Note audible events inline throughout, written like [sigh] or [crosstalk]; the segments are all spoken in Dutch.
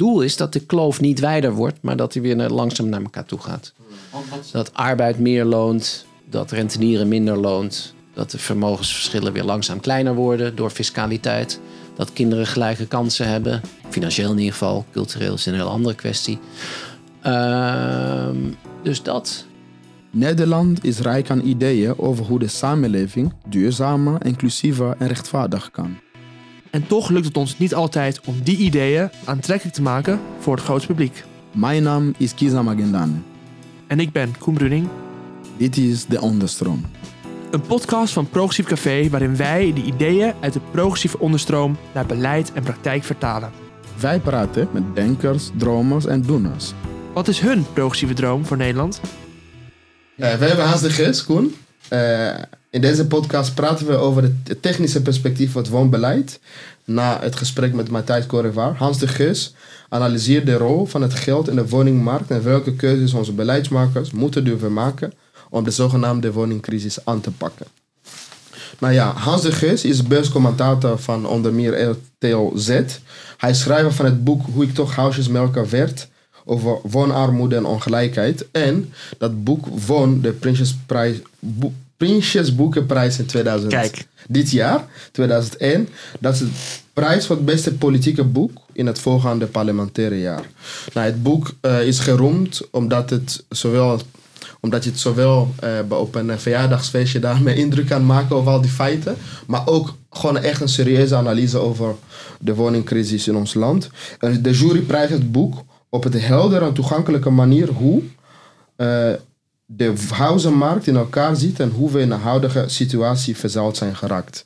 doel is dat de kloof niet wijder wordt, maar dat hij weer naar, langzaam naar elkaar toe gaat. Dat arbeid meer loont, dat rentenieren minder loont, dat de vermogensverschillen weer langzaam kleiner worden door fiscaliteit. Dat kinderen gelijke kansen hebben, financieel in ieder geval, cultureel is een heel andere kwestie. Ehm, dus dat. Nederland is rijk aan ideeën over hoe de samenleving duurzamer, inclusiever en rechtvaardig kan. En toch lukt het ons niet altijd om die ideeën aantrekkelijk te maken voor het grootste publiek. Mijn naam is Kiza Magendane. En ik ben Koen Bruning. Dit is De Onderstroom. Een podcast van Progressief Café waarin wij de ideeën uit de progressieve onderstroom naar beleid en praktijk vertalen. Wij praten met denkers, dromers en doeners. Wat is hun progressieve droom voor Nederland? Uh, we hebben Hans de Geus, Koen. Uh, in deze podcast praten we over het technische perspectief van het woonbeleid. Na het gesprek met Matthijs Correvaar. Hans de Geus analyseert de rol van het geld in de woningmarkt en welke keuzes onze beleidsmakers moeten durven maken om de zogenaamde woningcrisis aan te pakken. Nou ja, Hans de Geus is beurscommentator van onder meer RTL Z. Hij is schrijver van het boek Hoe ik toch huisjesmelker werd over woonarmoede en ongelijkheid. En dat boek won de Prinsjesprijs, Prinsjesboekenprijs in 2000. Kijk. Dit jaar, 2001. Dat is de prijs voor het beste politieke boek in het voorgaande parlementaire jaar. Nou, het boek uh, is geroemd omdat, het zowel, omdat je het zowel uh, op een verjaardagsfeestje daarmee [laughs] indruk kan maken over al die feiten. Maar ook gewoon echt een serieuze analyse over de woningcrisis in ons land. De jury prijst het boek op een heldere en toegankelijke manier hoe uh, de huizenmarkt in elkaar ziet en hoe we in de huidige situatie verzeild zijn geraakt.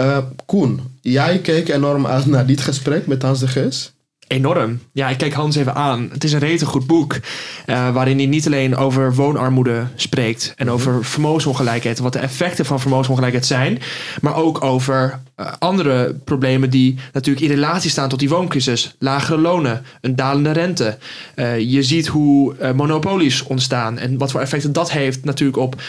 Uh, Koen, jij keek enorm uit naar dit gesprek met Hans de Geus. Enorm. Ja, ik kijk Hans even aan. Het is een rete goed boek. Uh, waarin hij niet alleen over woonarmoede spreekt. En over vermogensongelijkheid. Wat de effecten van vermogensongelijkheid zijn. Maar ook over uh, andere problemen die natuurlijk in relatie staan tot die wooncrisis. Lagere lonen, een dalende rente. Uh, je ziet hoe monopolies ontstaan. En wat voor effecten dat heeft natuurlijk op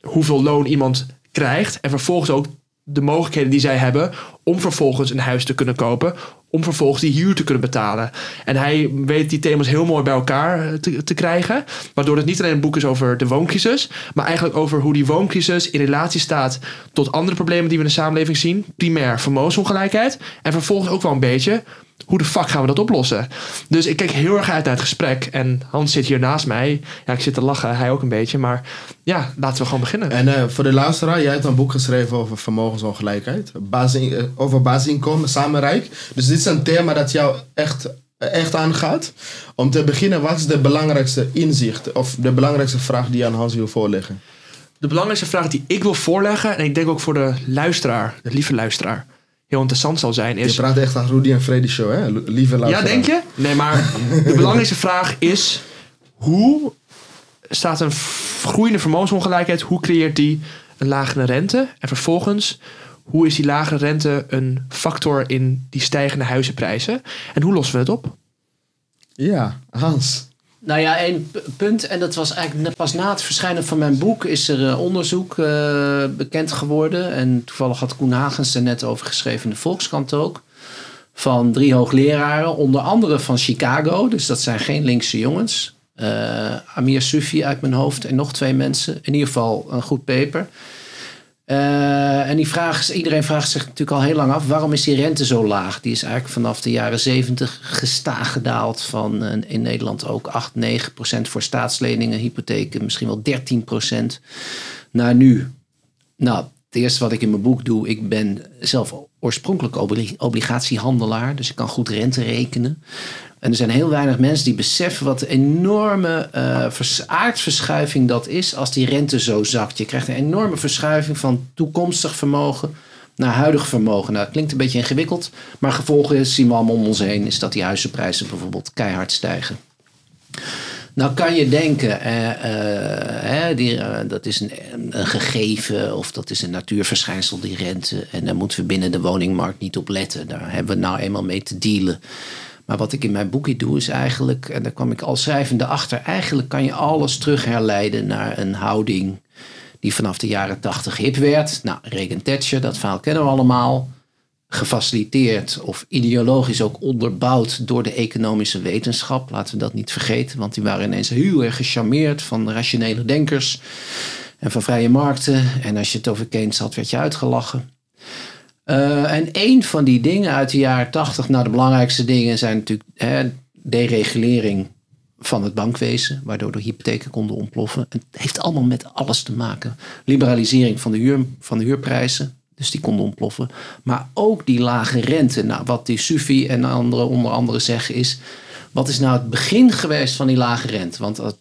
hoeveel loon iemand krijgt. En vervolgens ook de mogelijkheden die zij hebben om vervolgens een huis te kunnen kopen, om vervolgens die huur te kunnen betalen. En hij weet die thema's heel mooi bij elkaar te, te krijgen, waardoor het niet alleen een boek is over de wooncrisis, maar eigenlijk over hoe die wooncrisis in relatie staat tot andere problemen die we in de samenleving zien, primair vermogensongelijkheid. En vervolgens ook wel een beetje hoe de fuck gaan we dat oplossen? Dus ik kijk heel erg uit naar het gesprek. En Hans zit hier naast mij. Ja, ik zit te lachen, hij ook een beetje. Maar ja, laten we gewoon beginnen. En uh, voor de luisteraar, jij hebt een boek geschreven over vermogensongelijkheid. Basis, uh, over basisinkomen, samenrijk. Dus dit is een thema dat jou echt, echt aangaat. Om te beginnen, wat is de belangrijkste inzicht of de belangrijkste vraag die je aan Hans wil voorleggen? De belangrijkste vraag die ik wil voorleggen, en ik denk ook voor de luisteraar, de lieve luisteraar heel interessant zal zijn is... Je praat echt aan Rudy en Freddy show, hè? Lieve luisteraar. Ja, denk je? Nee, maar de [laughs] belangrijkste vraag is... Hoe staat een groeiende vermogensongelijkheid... hoe creëert die een lagere rente? En vervolgens, hoe is die lagere rente een factor... in die stijgende huizenprijzen? En hoe lossen we het op? Ja, Hans. Nou ja, één punt, en dat was eigenlijk pas na het verschijnen van mijn boek, is er uh, onderzoek uh, bekend geworden. En toevallig had Koen Hagens er net over geschreven in de Volkskrant ook. Van drie hoogleraren, onder andere van Chicago, dus dat zijn geen linkse jongens. Uh, Amir Sufi uit mijn hoofd en nog twee mensen. In ieder geval een goed paper. Uh, en die vraag, iedereen vraagt zich natuurlijk al heel lang af: waarom is die rente zo laag? Die is eigenlijk vanaf de jaren 70 gestaag gedaald van uh, in Nederland ook 8, 9 procent voor staatsleningen, hypotheken, misschien wel 13 procent naar nu. Nou, het eerste wat ik in mijn boek doe, ik ben zelf oorspronkelijk obligatiehandelaar, dus ik kan goed rente rekenen. En er zijn heel weinig mensen die beseffen wat een enorme uh, aardverschuiving dat is als die rente zo zakt. Je krijgt een enorme verschuiving van toekomstig vermogen naar huidig vermogen. Nou, dat klinkt een beetje ingewikkeld, maar gevolgen zien we allemaal om ons heen, is dat die huizenprijzen bijvoorbeeld keihard stijgen. Nou kan je denken, eh, uh, die, uh, dat is een, een, gegeven of dat is een natuurverschijnsel, die rente. En daar moeten we binnen de woningmarkt niet op letten. Daar hebben we nou eenmaal mee te dealen. Maar wat ik in mijn boekje doe is eigenlijk, en daar kwam ik al schrijvende achter, eigenlijk kan je alles terug herleiden naar een houding die vanaf de jaren tachtig hip werd. Nou, Reagan Thatcher, dat verhaal kennen we allemaal. Gefaciliteerd of ideologisch ook onderbouwd door de economische wetenschap. Laten we dat niet vergeten, want die waren ineens heel erg gecharmeerd van rationele denkers en van vrije markten. En als je het over Keynes had, werd je uitgelachen. Uh, en een van die dingen uit de jaren tachtig, nou de belangrijkste dingen zijn natuurlijk hè, deregulering van het bankwezen, waardoor de hypotheken konden ontploffen. Het heeft allemaal met alles te maken. Liberalisering van de, huur, van de huurprijzen, dus die konden ontploffen. Maar ook die lage rente. Nou, wat die Sufi en anderen onder andere zeggen is, wat is nou het begin geweest van die lage rente? Want dat,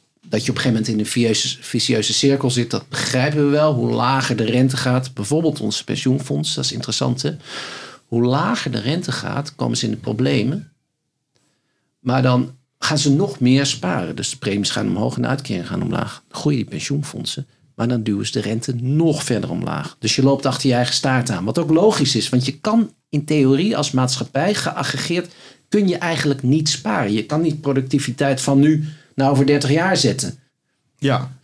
je op een gegeven moment in een vicieuze, cirkel zit, dat begrijpen we wel. Hoe lager de rente gaat, bijvoorbeeld ons pensioenfonds, dat is interessant. Hè? Hoe lager de rente gaat, komen ze in de problemen. Maar dan gaan ze nog meer sparen. Dus de premies gaan omhoog en de uitkeringen gaan omlaag. Dan groeien die pensioenfondsen. Maar dan duwen ze de rente nog verder omlaag. Dus je loopt achter je eigen staart aan. Wat ook logisch is, want je kan in theorie als maatschappij geaggregeerd... kun je eigenlijk niet sparen. Je kan niet productiviteit van nu naar over 30 jaar zetten. Ja.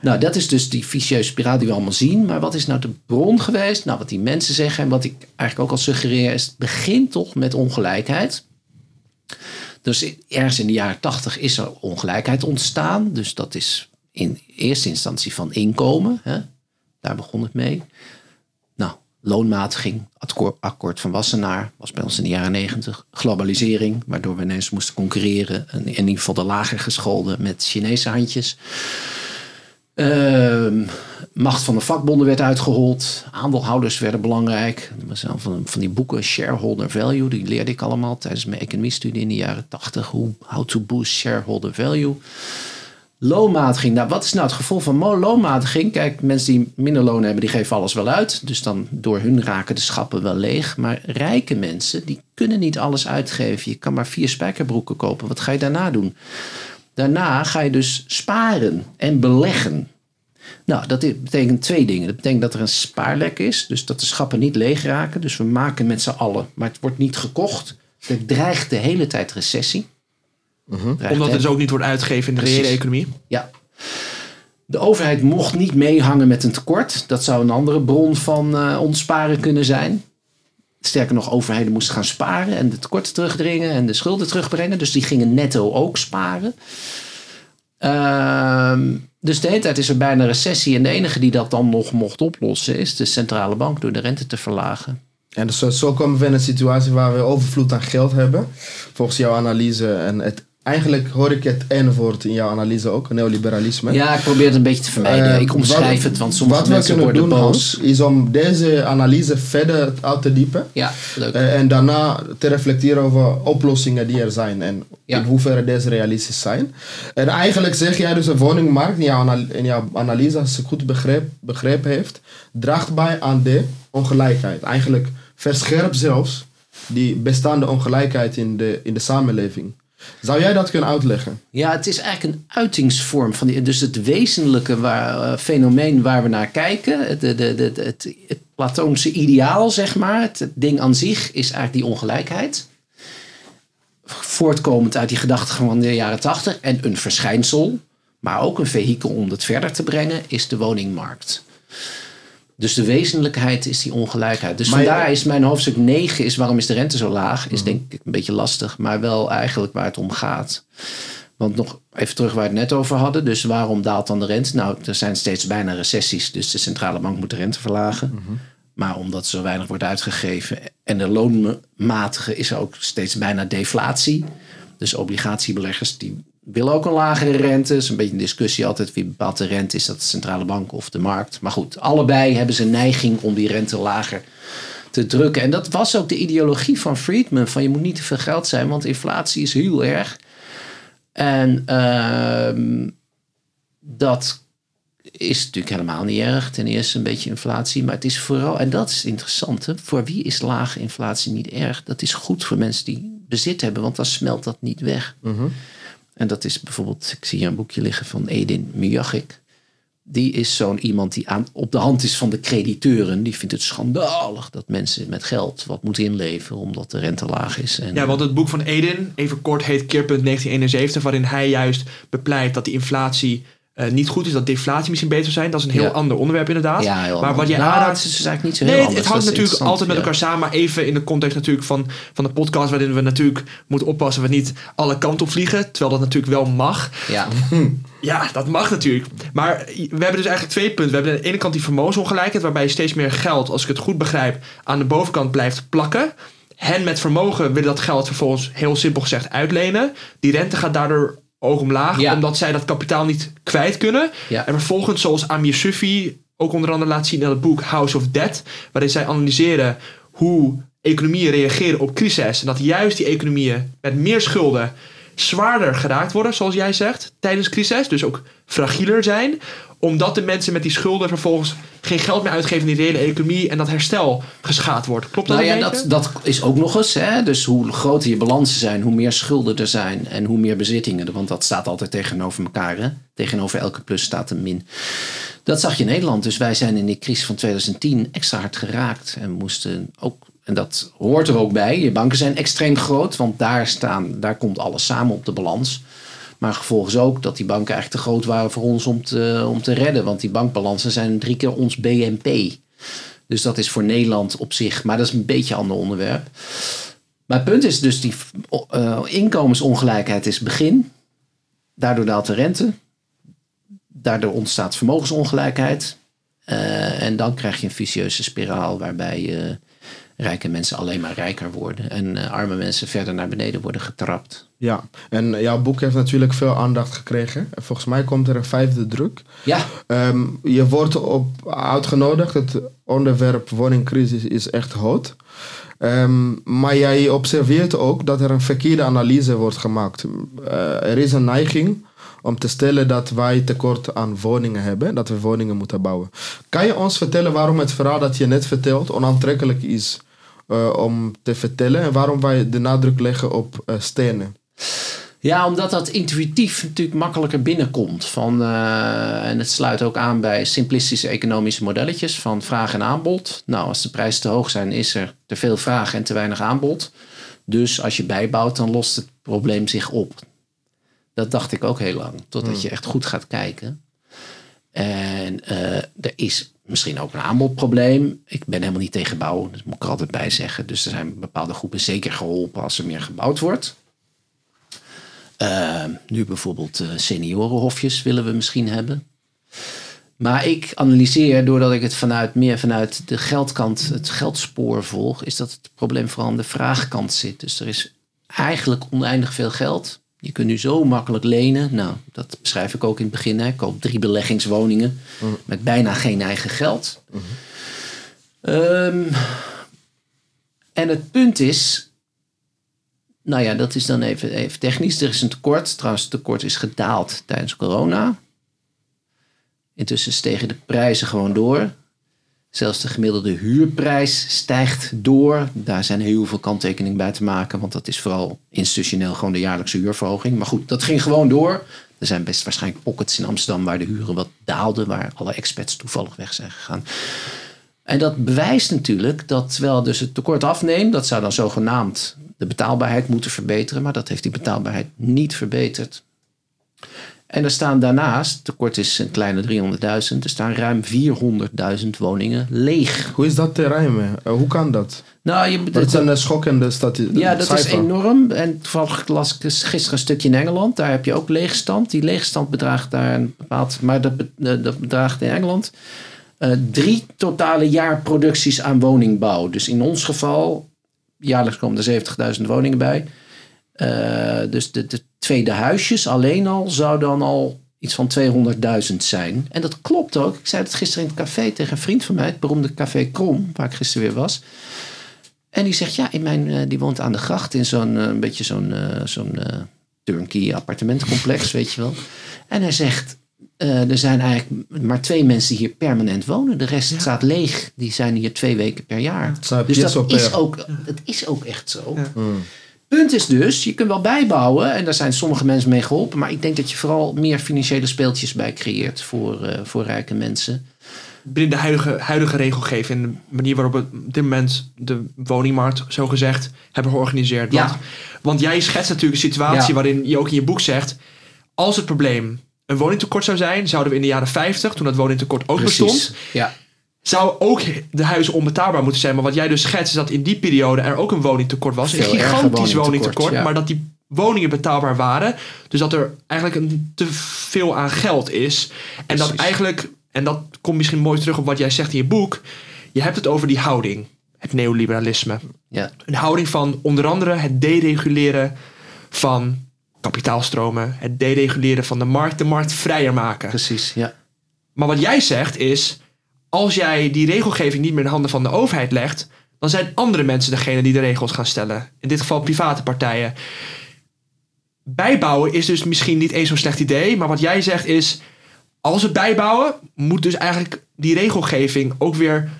Nou, dat is dus die vicieuze spiraal die we allemaal zien. Maar wat is nou de bron geweest? Nou, wat die mensen zeggen en wat ik eigenlijk ook al suggereer... is het begint toch met ongelijkheid... Dus ergens in de jaren tachtig is er ongelijkheid ontstaan. Dus dat is in eerste instantie van inkomen. Hè? Daar begon het mee. Nou, loonmatiging, akkoord, van Wassenaar, was bij ons in de jaren negentig. Globalisering, waardoor we ineens moesten concurreren. En in ieder geval de lager gescholden met Chinese handjes. Uh, macht van de vakbonden werd uitgehold. Aandeelhouders werden belangrijk. Van, van die boeken Shareholder Value, die leerde ik allemaal tijdens mijn economiestudie in de jaren 80. Hoe, how to boost shareholder value. Loonmatiging. Nou, wat is nou het gevolg van loonmatiging? Kijk, mensen die minder loon hebben, die geven alles wel uit. Dus dan door hun raken de schappen wel leeg. Maar rijke mensen, die kunnen niet alles uitgeven. Je kan maar vier spijkerbroeken kopen. Wat ga je daarna doen? Daarna ga je dus sparen en beleggen. Nou, dat betekent twee dingen. Dat betekent dat er een spaarlek is, dus dat de schappen niet leeg raken. Dus we maken met z'n allen, maar het wordt niet gekocht. Er dreigt de hele tijd recessie. Mhm. Omdat het dus ook niet wordt uitgegeven in de reële economie. Ja. De overheid mocht niet meehangen met een tekort. Dat zou een andere bron van uh, ontsparen kunnen zijn. Sterker nog, overheden moesten gaan sparen en de tekorten terugdringen en de schulden terugbrengen. Dus die gingen netto ook sparen. Ehm, dus de hele tijd is er bijna recessie. En de enige die dat dan nog mocht oplossen is de centrale bank door de rente te verlagen. En dus zo komen we in een situatie waar we overvloed aan geld hebben. Volgens jouw analyse. En het eigenlijk hoor ik het ene woord in jouw analyse ook, neoliberalisme. Ja, ik probeer het een beetje te vermijden. Uh, ik omschrijf het, want sommige mensen worden doen, boos. Hans, is om deze analyse verder uit te diepen. Ja, leuk. Uh, en daarna te reflecteren over oplossingen die er zijn en in hoeverre deze realistisch zijn. En eigenlijk zeg jij dus een woningmarkt in jouw, in jouw analyse, als ik goed begreep, begrepen heeft, draagt bij aan de ongelijkheid. Eigenlijk verscherpt zelfs die bestaande ongelijkheid in de, in de samenleving. Zou jij dat kunnen uitleggen? Ja, het is eigenlijk een uitingsvorm van die. Dus het wezenlijke waar, uh, fenomeen waar we naar kijken, het, de, het, Platoonse ideaal, zeg maar, het, ding aan zich, is eigenlijk die ongelijkheid. Voortkomend uit die gedachten van de jaren tachtig en een verschijnsel, maar ook een vehikel om het verder te brengen, is de woningmarkt. Dus de wezenlijkheid is die ongelijkheid. Dus vandaar is mijn hoofdstuk 9 is waarom is de rente zo laag? Is mhm. denk ik een beetje lastig, maar wel eigenlijk waar het om gaat. Want nog even terug waar we het net over hadden. Dus waarom daalt dan de rente? Nou, er zijn steeds bijna recessies, dus de centrale bank moet de rente verlagen. Mhm. Maar omdat zo weinig wordt uitgegeven en de loonmatige is er ook steeds bijna deflatie. Dus obligatiebeleggers die wil ook een lagere rente. Is een beetje een discussie altijd wie bepaalt de rente. Is dat de centrale bank of de markt? Maar goed, allebei hebben ze neiging om die rente lager te drukken. En dat was ook de ideologie van Friedman. Van je moet niet te veel geld zijn, want inflatie is heel erg. En uh, dat is natuurlijk helemaal niet erg. Ten eerste een beetje inflatie. Maar het is vooral, en dat is interessant. Hè, voor wie is lage inflatie niet erg? Dat is goed voor mensen die bezit hebben, want dan smelt dat niet weg. Uh en dat is bijvoorbeeld, ik zie hier een boekje liggen van Edin Miyagik. Die is zo'n iemand die aan, op de hand is van de crediteuren. Die vindt het schandalig dat mensen met geld wat moeten inleveren omdat de rente laag is. En, ja, want het boek van Edin, even kort, heet Keerpunt 1971, waarin hij juist bepleit dat die inflatie eh, niet goed is, dat deflatie misschien beter zou zijn. Dat is een heel Ja. ander onderwerp inderdaad. Ja, heel maar wat je Nou, aanraakt... is dus eigenlijk niet zo heel Nee, het, anders. het hangt Dat natuurlijk altijd met elkaar samen. Maar even in de context natuurlijk van, van de podcast... waarin we natuurlijk moeten oppassen... we niet alle kanten op vliegen. Terwijl dat natuurlijk wel mag. Ja. Ja, dat mag natuurlijk. Maar we hebben dus eigenlijk twee punten. We hebben aan de ene kant die vermogensongelijkheid... waarbij je steeds meer geld, als ik het goed begrijp... aan de bovenkant blijft plakken. Hen met vermogen willen dat geld vervolgens... heel simpel gezegd uitlenen. Die rente gaat daardoor oog omlaag... Ja. omdat zij dat kapitaal niet kwijt kunnen. Ja. En vervolgens, zoals Amir Sufi ook onder andere laat zien in het boek House of Debt... waarin zij analyseren hoe economieën reageren op crisis... en dat juist die economieën met meer schulden zwaarder geraakt worden, zoals jij zegt, tijdens crisis. Dus ook fragieler zijn. Omdat de mensen met die schulden vervolgens geen geld meer uitgeven in die reële economie en dat herstel geschaad wordt. Klopt dat Nou ja, dat, dat is ook nog eens. Hè? Dus hoe groter je balansen zijn, hoe meer schulden er zijn en hoe meer bezittingen. Want dat staat altijd tegenover elkaar. Hè? Tegenover elke plus staat een min. Dat zag je in Nederland. Dus wij zijn in die crisis van 2010 extra hard geraakt. En moesten ook, en dat hoort er ook bij. Je banken zijn extreem groot, want daar, staan, daar komt alles samen op de balans. Maar gevolgens ook dat die banken eigenlijk te groot waren voor ons om te, om te redden. Want die bankbalansen zijn drie keer ons BNP. Dus dat is voor Nederland op zich, maar dat is een beetje een ander onderwerp. Maar het punt is dus, die eh, inkomensongelijkheid is begin. Daardoor daalt de rente. Daardoor ontstaat vermogensongelijkheid. Eh, en dan krijg je een vicieuze spiraal waarbij eh, rijke mensen alleen maar rijker worden. En eh, arme mensen verder naar beneden worden getrapt. Ja, en jouw boek heeft natuurlijk veel aandacht gekregen. En Volgens mij komt er een vijfde druk. Ja, Ehm, je wordt op uitgenodigd. Het onderwerp woningcrisis is echt hot. Ehm, maar jij observeert ook dat er een verkeerde analyse wordt gemaakt. Eh, er is een neiging om te stellen dat wij tekort aan woningen hebben. Dat we woningen moeten bouwen. Kan je ons vertellen waarom het verhaal dat je net vertelt onaantrekkelijk is eh, om te vertellen? En waarom wij de nadruk leggen op eh, stenen? Ja, omdat dat intuïtief natuurlijk makkelijker binnenkomt. Van, eh, en het sluit ook aan bij simplistische economische modelletjes van vraag en aanbod. Nou, als de prijzen te hoog zijn, is er te veel vraag en te weinig aanbod. Dus als je bijbouwt, dan lost het probleem zich op. Dat dacht ik ook heel lang, totdat je echt goed gaat kijken. En er is misschien ook een aanbodprobleem. Ik ben helemaal niet tegen bouwen, dat moet ik er altijd bij zeggen. Dus er zijn bepaalde groepen zeker geholpen als er meer gebouwd wordt. Uh, nu bijvoorbeeld uh, seniorenhofjes willen we misschien hebben. Maar ik analyseer, doordat ik het vanuit, meer vanuit de geldkant, het geldspoor volg, is dat het probleem vooral aan de vraagkant zit. Dus er is eigenlijk oneindig veel geld. Je kunt nu zo makkelijk lenen. Nou, dat beschrijf ik ook in het begin. Hè. Ik koop drie beleggingswoningen mm. met bijna geen eigen geld. -hmm. um, en het punt is, nou ja, dat is dan even, even technisch. Er is een tekort. Trouwens, het tekort is gedaald tijdens corona. Intussen stegen de prijzen gewoon door. Zelfs de gemiddelde huurprijs stijgt door. Daar zijn heel veel kanttekeningen bij te maken. Want dat is vooral institutioneel gewoon de jaarlijkse huurverhoging. Maar goed, dat ging gewoon door. Er zijn best waarschijnlijk pockets in Amsterdam waar de huren wat daalden. Waar alle expats toevallig weg zijn gegaan. En dat bewijst natuurlijk dat terwijl dus het tekort afneemt. Dat zou dan zogenaamd de betaalbaarheid moeten verbeteren. Maar dat heeft die betaalbaarheid niet verbeterd. En er staan daarnaast, tekort is een kleine 300.000, er staan ruim 400.000 woningen leeg. Hoe is dat te rijmen? Uh, hoe kan dat? Nou, je, dat is een schokkende statistiek. Ja, dat is enorm. En toevallig las ik gisteren een stukje in Engeland. Daar heb je ook leegstand. Die leegstand bedraagt daar een bepaald... Maar dat, dat bedraagt in Engeland uh, drie totale jaarproducties aan woningbouw. Dus in ons geval, jaarlijks komen er 70.000 woningen bij. Uh, dus de, de, tweede huisjes alleen al zou dan al iets van 200.000 zijn. En dat klopt ook. Ik zei het gisteren in het café tegen een vriend van mij, het beroemde Café Krom, waar ik gisteren weer was. En die zegt, ja, in mijn, uh, die woont aan de gracht in zo'n uh, een beetje zo'n zo'n turnkey appartementencomplex, [laughs] weet je wel. En hij zegt, er zijn eigenlijk maar twee mensen die hier permanent wonen. De rest ja. staat leeg. Die zijn hier twee weken per jaar. Dus dat is ook, het is ook echt zo. Ja. Mm. Punt is dus, je kunt wel bijbouwen en daar zijn sommige mensen mee geholpen, maar ik denk dat je vooral meer financiële speeltjes bij creëert voor, uh, voor rijke mensen. Binnen de huidige, huidige regelgeving en de manier waarop we op dit moment de woningmarkt, zo gezegd, hebben georganiseerd. Want, ja. want jij schetst natuurlijk een situatie ja. waarin je ook in je boek zegt, als het probleem een woningtekort zou zijn, zouden we in de jaren 50, toen dat woningtekort ook bestond, Ja, zou ook de huizen onbetaalbaar moeten zijn. Maar wat jij dus schetst is dat in die periode er ook een woningtekort was. Veel een gigantisch woningtekort, ja. Maar dat die woningen betaalbaar waren. Dus dat er eigenlijk een te veel aan geld is. En dat eigenlijk, en dat komt misschien mooi terug op wat jij zegt in je boek. Je hebt het over die houding. Het neoliberalisme. ja, Een houding van onder andere het dereguleren van kapitaalstromen. Het dereguleren van de markt. De markt vrijer maken. precies. Ja. Maar wat jij zegt is, als jij die regelgeving niet meer in de handen van de overheid legt, dan zijn andere mensen degene die de regels gaan stellen. In dit geval private partijen. Bijbouwen is dus misschien niet eens zo'n slecht idee, maar wat jij zegt is, als we bijbouwen, moet dus eigenlijk die regelgeving ook weer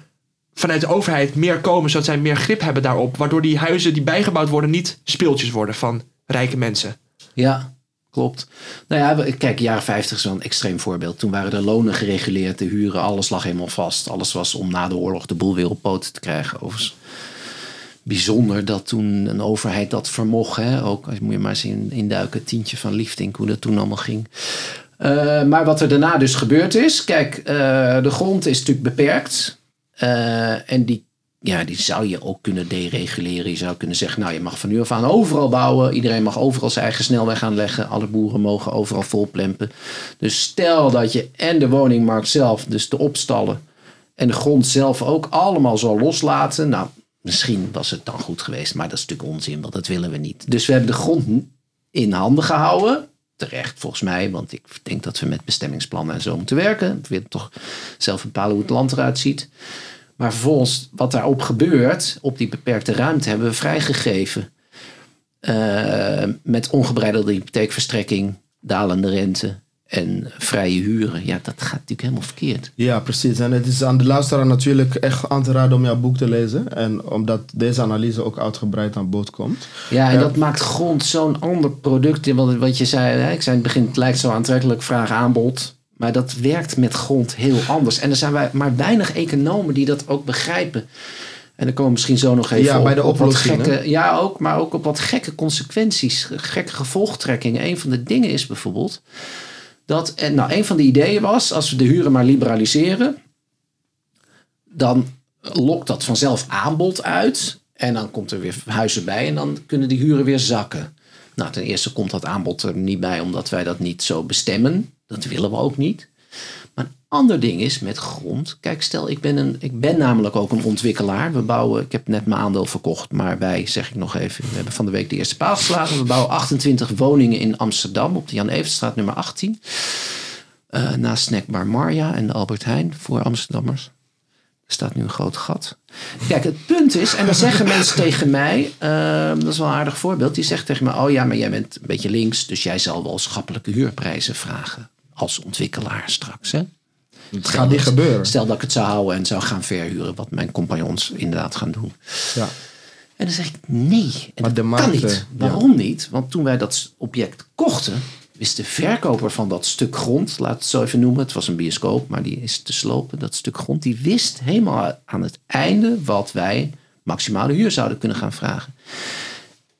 vanuit de overheid meer komen, zodat zij meer grip hebben daarop, waardoor die huizen die bijgebouwd worden niet speeltjes worden van rijke mensen. Ja, klopt. Nou ja, kijk, jaren 50 is wel een extreem voorbeeld. Toen waren de lonen gereguleerd, de huren, alles lag helemaal vast. Alles was om na de oorlog de boel weer op poten te krijgen. Overigens bijzonder dat toen een overheid dat vermocht. Ook, als moet je maar eens in, induiken, tientje van Liefdink, hoe dat toen allemaal ging. Eh, maar wat er daarna dus gebeurd is, kijk, eh, de grond is natuurlijk beperkt. Eh, en die, ja, die zou je ook kunnen dereguleren. Je zou kunnen zeggen, nou je mag van nu af aan overal bouwen. Iedereen mag overal zijn eigen snelweg aanleggen. Alle boeren mogen overal volplempen. Dus stel dat je en de woningmarkt zelf, dus de opstallen en de grond zelf ook allemaal zou loslaten. Nou, misschien was het dan goed geweest, maar dat is natuurlijk onzin, want dat willen we niet. Dus we hebben de grond in handen gehouden. Terecht volgens mij, want ik denk dat we met bestemmingsplannen en zo moeten werken. We willen toch zelf bepalen hoe het land eruit ziet. Maar vervolgens, wat daarop gebeurt, op die beperkte ruimte, hebben we vrijgegeven. Eh, met ongebreidelde hypotheekverstrekking, dalende rente en vrije huren. Ja, dat gaat natuurlijk helemaal verkeerd. Ja, precies. En het is aan de luisteraar natuurlijk echt aan te raden om jouw boek te lezen. En omdat deze analyse ook uitgebreid aan bod komt. Ja, en Ja. dat maakt grond zo'n ander product. Wat, wat je zei, hè? ik zei in het begin, het lijkt zo aantrekkelijk, vraag aanbod. Maar dat werkt met grond heel anders. En er zijn wij, maar weinig economen die dat ook begrijpen. En dan komen we misschien zo nog even Ja, op, bij de op wat gekke, Ja, ook, maar ook op wat gekke consequenties, gekke gevolgtrekkingen. Een van de dingen is bijvoorbeeld dat, en nou, een van de ideeën was, als we de huren maar liberaliseren, dan lokt dat vanzelf aanbod uit. En dan komt er weer huizen bij en dan kunnen die huren weer zakken. Nou, ten eerste komt dat aanbod er niet bij omdat wij dat niet zo bestemmen. Dat willen we ook niet. Maar een ander ding is met grond. Kijk, stel, ik ben, een, ik ben namelijk ook een ontwikkelaar. We bouwen, ik heb net mijn aandeel verkocht, maar wij, zeg ik nog even, we hebben van de week de eerste paal geslagen. We bouwen 28 woningen in Amsterdam op de Jan Evenstraat nummer 18. Eh, naast Snackbar Marja en Albert Heijn voor Amsterdammers. Er staat nu een groot gat. Kijk, het punt is, en dan zeggen mensen [laughs] tegen mij, ehm, dat is wel een aardig voorbeeld, die zegt tegen me, oh ja, maar jij bent een beetje links, dus jij zal wel schappelijke huurprijzen vragen als ontwikkelaar straks. Hè? Het gaat niet gebeuren. Stel dat ik het zou houden en zou gaan verhuren, wat mijn compagnons inderdaad gaan doen. Ja. En dan zeg ik nee. En Maar dat de kan niet. ja. Waarom niet? Want toen wij dat object kochten, wist de verkoper van dat stuk grond, laat het zo even noemen, het was een bioscoop, maar die is te slopen, dat stuk grond, die wist helemaal aan het einde wat wij maximale huur zouden kunnen gaan vragen.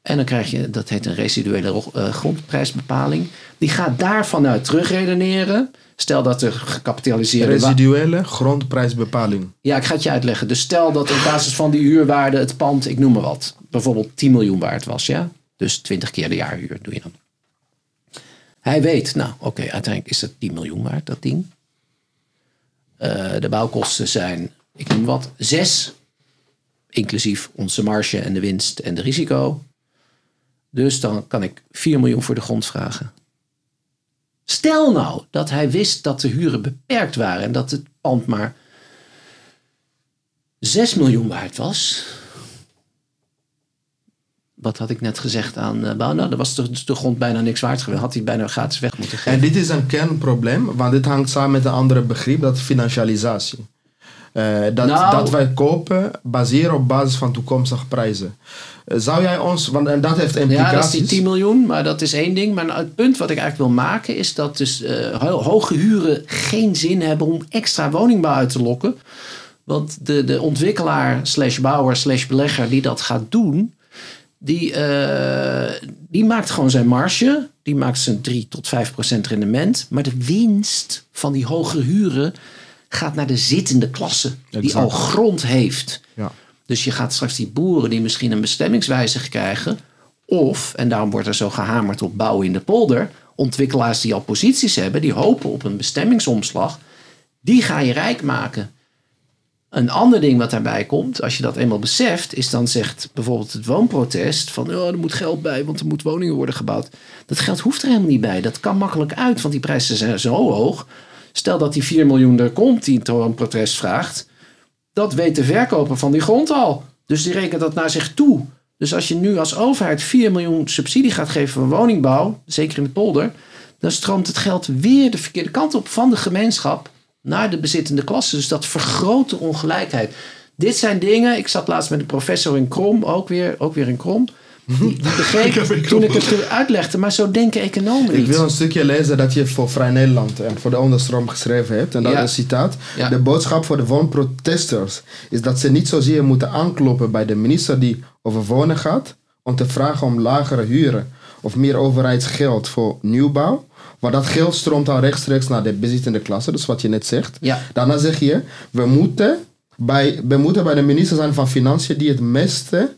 En dan krijg je, dat heet een residuele eh, grondprijsbepaling. Die gaat daarvan uit terugredeneren. Stel dat er gecapitaliseerde... Residuele grondprijsbepaling. ja, ik ga het je uitleggen. Dus stel dat op basis van die huurwaarde het pand, ik noem maar wat, bijvoorbeeld 10 miljoen waard was, ja? Dus 20 keer de jaarhuur doe je dan. Hij weet, nou oké, uiteindelijk is dat 10 miljoen waard, dat ding. Eh, de bouwkosten zijn, ik noem wat, 6. Inclusief onze marge en de winst en de risico. Dus dan kan ik 4 miljoen voor de grond vragen. Stel nou dat hij wist dat de huren beperkt waren en dat het pand maar 6 miljoen waard was. Wat had ik net gezegd aan uh, bouw? Nou, dan was de, de grond bijna niks waard geweest. Had hij bijna gratis weg moeten geven. En dit is een kernprobleem, want dit hangt samen met een ander begrip, dat is financialisatie. Eh, dat, Nou- dat wij kopen baseren op basis van toekomstige prijzen. Eh, zou jij ons, want en dat heeft Ja, implicaties. dat is die 10 miljoen, maar dat is één ding. Maar het punt wat ik eigenlijk wil maken is dat dus eh, ho- hoge huren geen zin hebben om extra woningbouw uit te lokken. Want de, de ontwikkelaar slash bouwer slash belegger die dat gaat doen, Die, die maakt gewoon zijn marge. Die maakt zijn 3 tot 5 procent rendement. Maar de winst van die hogere huren gaat naar de zittende klasse. Die al grond heeft. Ja. Dus je gaat straks die boeren die misschien een bestemmingswijzig krijgen. Of, en daarom wordt er zo gehamerd op bouwen in de polder. Ontwikkelaars die al posities hebben, die hopen op een bestemmingsomslag. Die ga je rijk maken. Een ander ding wat daarbij komt, als je dat eenmaal beseft, is dan zegt bijvoorbeeld het woonprotest van oh, er moet geld bij, want er moet woningen worden gebouwd. Dat geld hoeft er helemaal niet bij. Dat kan makkelijk uit, want die prijzen zijn zo hoog. Stel dat die 4 miljoen er komt die het woonprotest vraagt, dat weet de verkoper van die grond al. Dus die rekent dat naar zich toe. Dus als je nu als overheid 4 miljoen subsidie gaat geven voor woningbouw, zeker in de polder, dan stroomt het geld weer de verkeerde kant op van de gemeenschap naar de bezittende klasse. Dus dat vergroot de ongelijkheid. Dit zijn dingen, ik zat laatst met een professor in Krom, ook weer, ook weer in Krom. Die, die begreep [laughs] toen ik het uitlegde, maar zo denken economen Ik niet. wil een stukje lezen dat je voor Vrij Nederland en voor de onderstroom geschreven hebt. En dat Ja. is een citaat. Ja. De boodschap voor de woonprotesters is dat ze niet zozeer moeten aankloppen bij de minister die over wonen gaat. Om te vragen om lagere huren of meer overheidsgeld voor nieuwbouw. Maar dat geld stroomt al rechtstreeks naar de bezittende klasse, dus wat je net zegt. Ja. Daarna zeg je, we moeten bij, we moeten bij de minister zijn van Financiën die het meeste,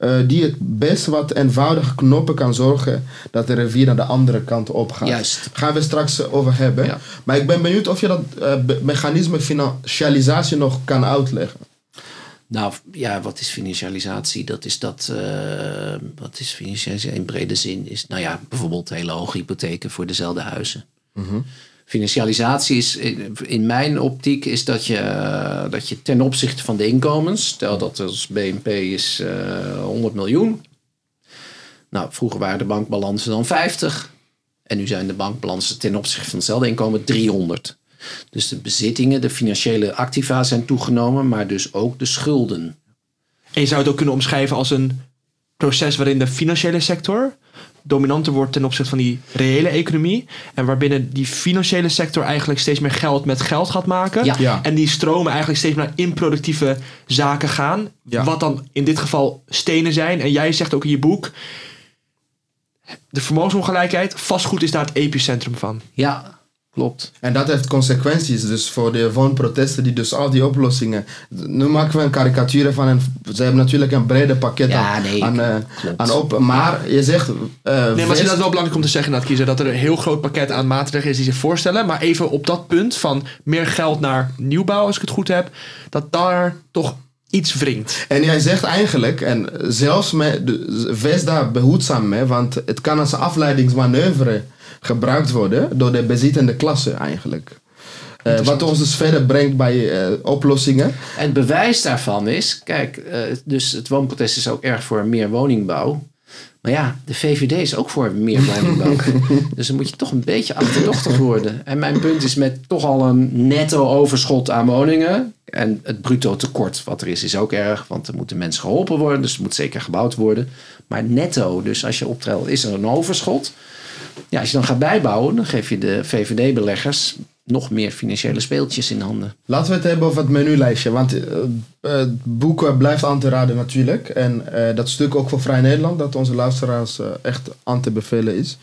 eh, die het best wat eenvoudige knoppen kan zorgen dat de rivier naar de andere kant op gaat. Juist. Gaan we straks over hebben. Ja. Maar ik ben benieuwd of je dat eh, mechanisme financialisatie nog kan uitleggen. Nou ja, wat is financialisatie? Dat is dat. eh, wat is financialisatie in brede zin? Is nou ja, bijvoorbeeld hele hoge hypotheken voor dezelfde huizen. Financialisatie is in, mijn optiek is dat je, eh, dat je ten opzichte van de inkomens, stel dat ons BNP is eh 100 miljoen. Nou, vroeger waren de bankbalansen dan 50. En nu zijn de bankbalansen ten opzichte van hetzelfde inkomen 300. Dus de bezittingen, de financiële activa zijn toegenomen, maar dus ook de schulden. En je zou het ook kunnen omschrijven als een proces waarin de financiële sector dominanter wordt ten opzichte van die reële economie. En waarbinnen die financiële sector eigenlijk steeds meer geld met geld gaat maken. Ja. Ja. En die stromen eigenlijk steeds naar improductieve zaken gaan. Ja. Wat dan in dit geval stenen zijn. En jij zegt ook in je boek. De vermogensongelijkheid, vastgoed is daar het epicentrum van. Ja, klopt. En dat heeft consequenties dus voor de woonprotesten die dus al die oplossingen... Nu maken we een karikatuur van en ze hebben natuurlijk een brede pakket Ja, aan, nee, aan, eh, klopt. aan op... Maar je zegt... eh, Nee, maar is inderdaad wel belangrijk om te zeggen, dat kiezen, dat er een heel groot pakket aan maatregelen is die zich voorstellen. Maar even op dat punt van meer geld naar nieuwbouw, als ik het goed heb, dat daar toch iets wringt. En jij zegt eigenlijk, en zelfs met, de- wees daar behoedzaam mee, want het kan als afleidingsmanoeuvre gebruikt worden door de bezittende klasse eigenlijk. Eh, wat ons dus verder brengt bij eh, oplossingen. En het bewijs daarvan is, kijk, eh, dus het woonprotest is ook erg voor meer woningbouw. Maar ja, de VVD is ook voor meer woningbouw. [laughs] dus dan moet je toch een beetje achterdochtig worden. En mijn punt is met toch al een netto overschot aan woningen. En het bruto tekort wat er is, is ook erg. Want er moeten mensen geholpen worden, dus er moet zeker gebouwd worden. Maar netto, dus als je optelt, is er een overschot. Ja, als je dan gaat bijbouwen, dan geef je de VVD-beleggers nog meer financiële speeltjes in handen. Laten we het hebben over het menulijstje, want eh, het boek eh, blijft aan te raden natuurlijk. En eh, dat stuk ook voor Vrij Nederland, dat onze luisteraars echt aan te bevelen is.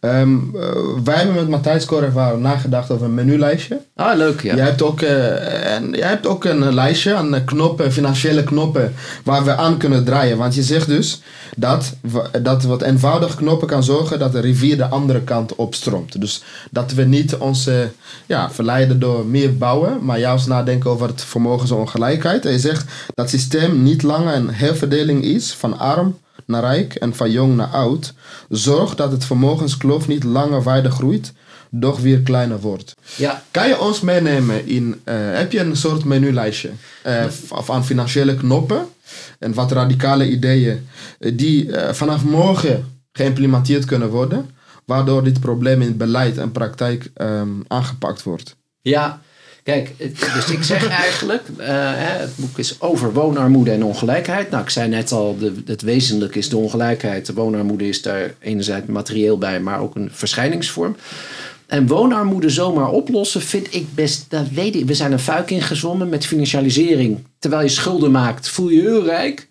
Ehm, eh, wij hebben met Matthijs Korrevaar nagedacht over een menulijstje. Ah, leuk, ja. Jij, hebt ook, eh, en jij hebt ook een lijstje aan knoppen, financiële knoppen, waar we aan kunnen draaien. Want je zegt dus dat, dat wat eenvoudige knoppen kan zorgen dat de rivier de andere kant opstroomt. Dus dat we niet ons ja, verleiden door meer bouwen, maar juist nadenken over het vermogensongelijkheid. En je zegt dat het systeem niet langer een herverdeling is van arm naar rijk en van jong naar oud. Zorg dat het vermogenskloof niet langer verder groeit, doch weer kleiner wordt. Ja, Kan je ons meenemen in, eh, heb je een soort menulijstje eh, v- aan financiële knoppen en wat radicale ideeën eh, die eh, vanaf morgen geïmplementeerd kunnen worden, waardoor dit probleem in beleid en praktijk ehm, aangepakt wordt? Ja, kijk, dus ik zeg [laughs] eigenlijk, eh, het boek is over woonarmoede en ongelijkheid. Nou, ik zei net al, de, het wezenlijke is de ongelijkheid. De woonarmoede is daar enerzijds materieel bij, maar ook een verschijningsvorm. En woonarmoede zomaar oplossen vind ik best, dat weet ik. We zijn een fuik ingezwommen met financialisering. Terwijl je schulden maakt, voel je heel rijk.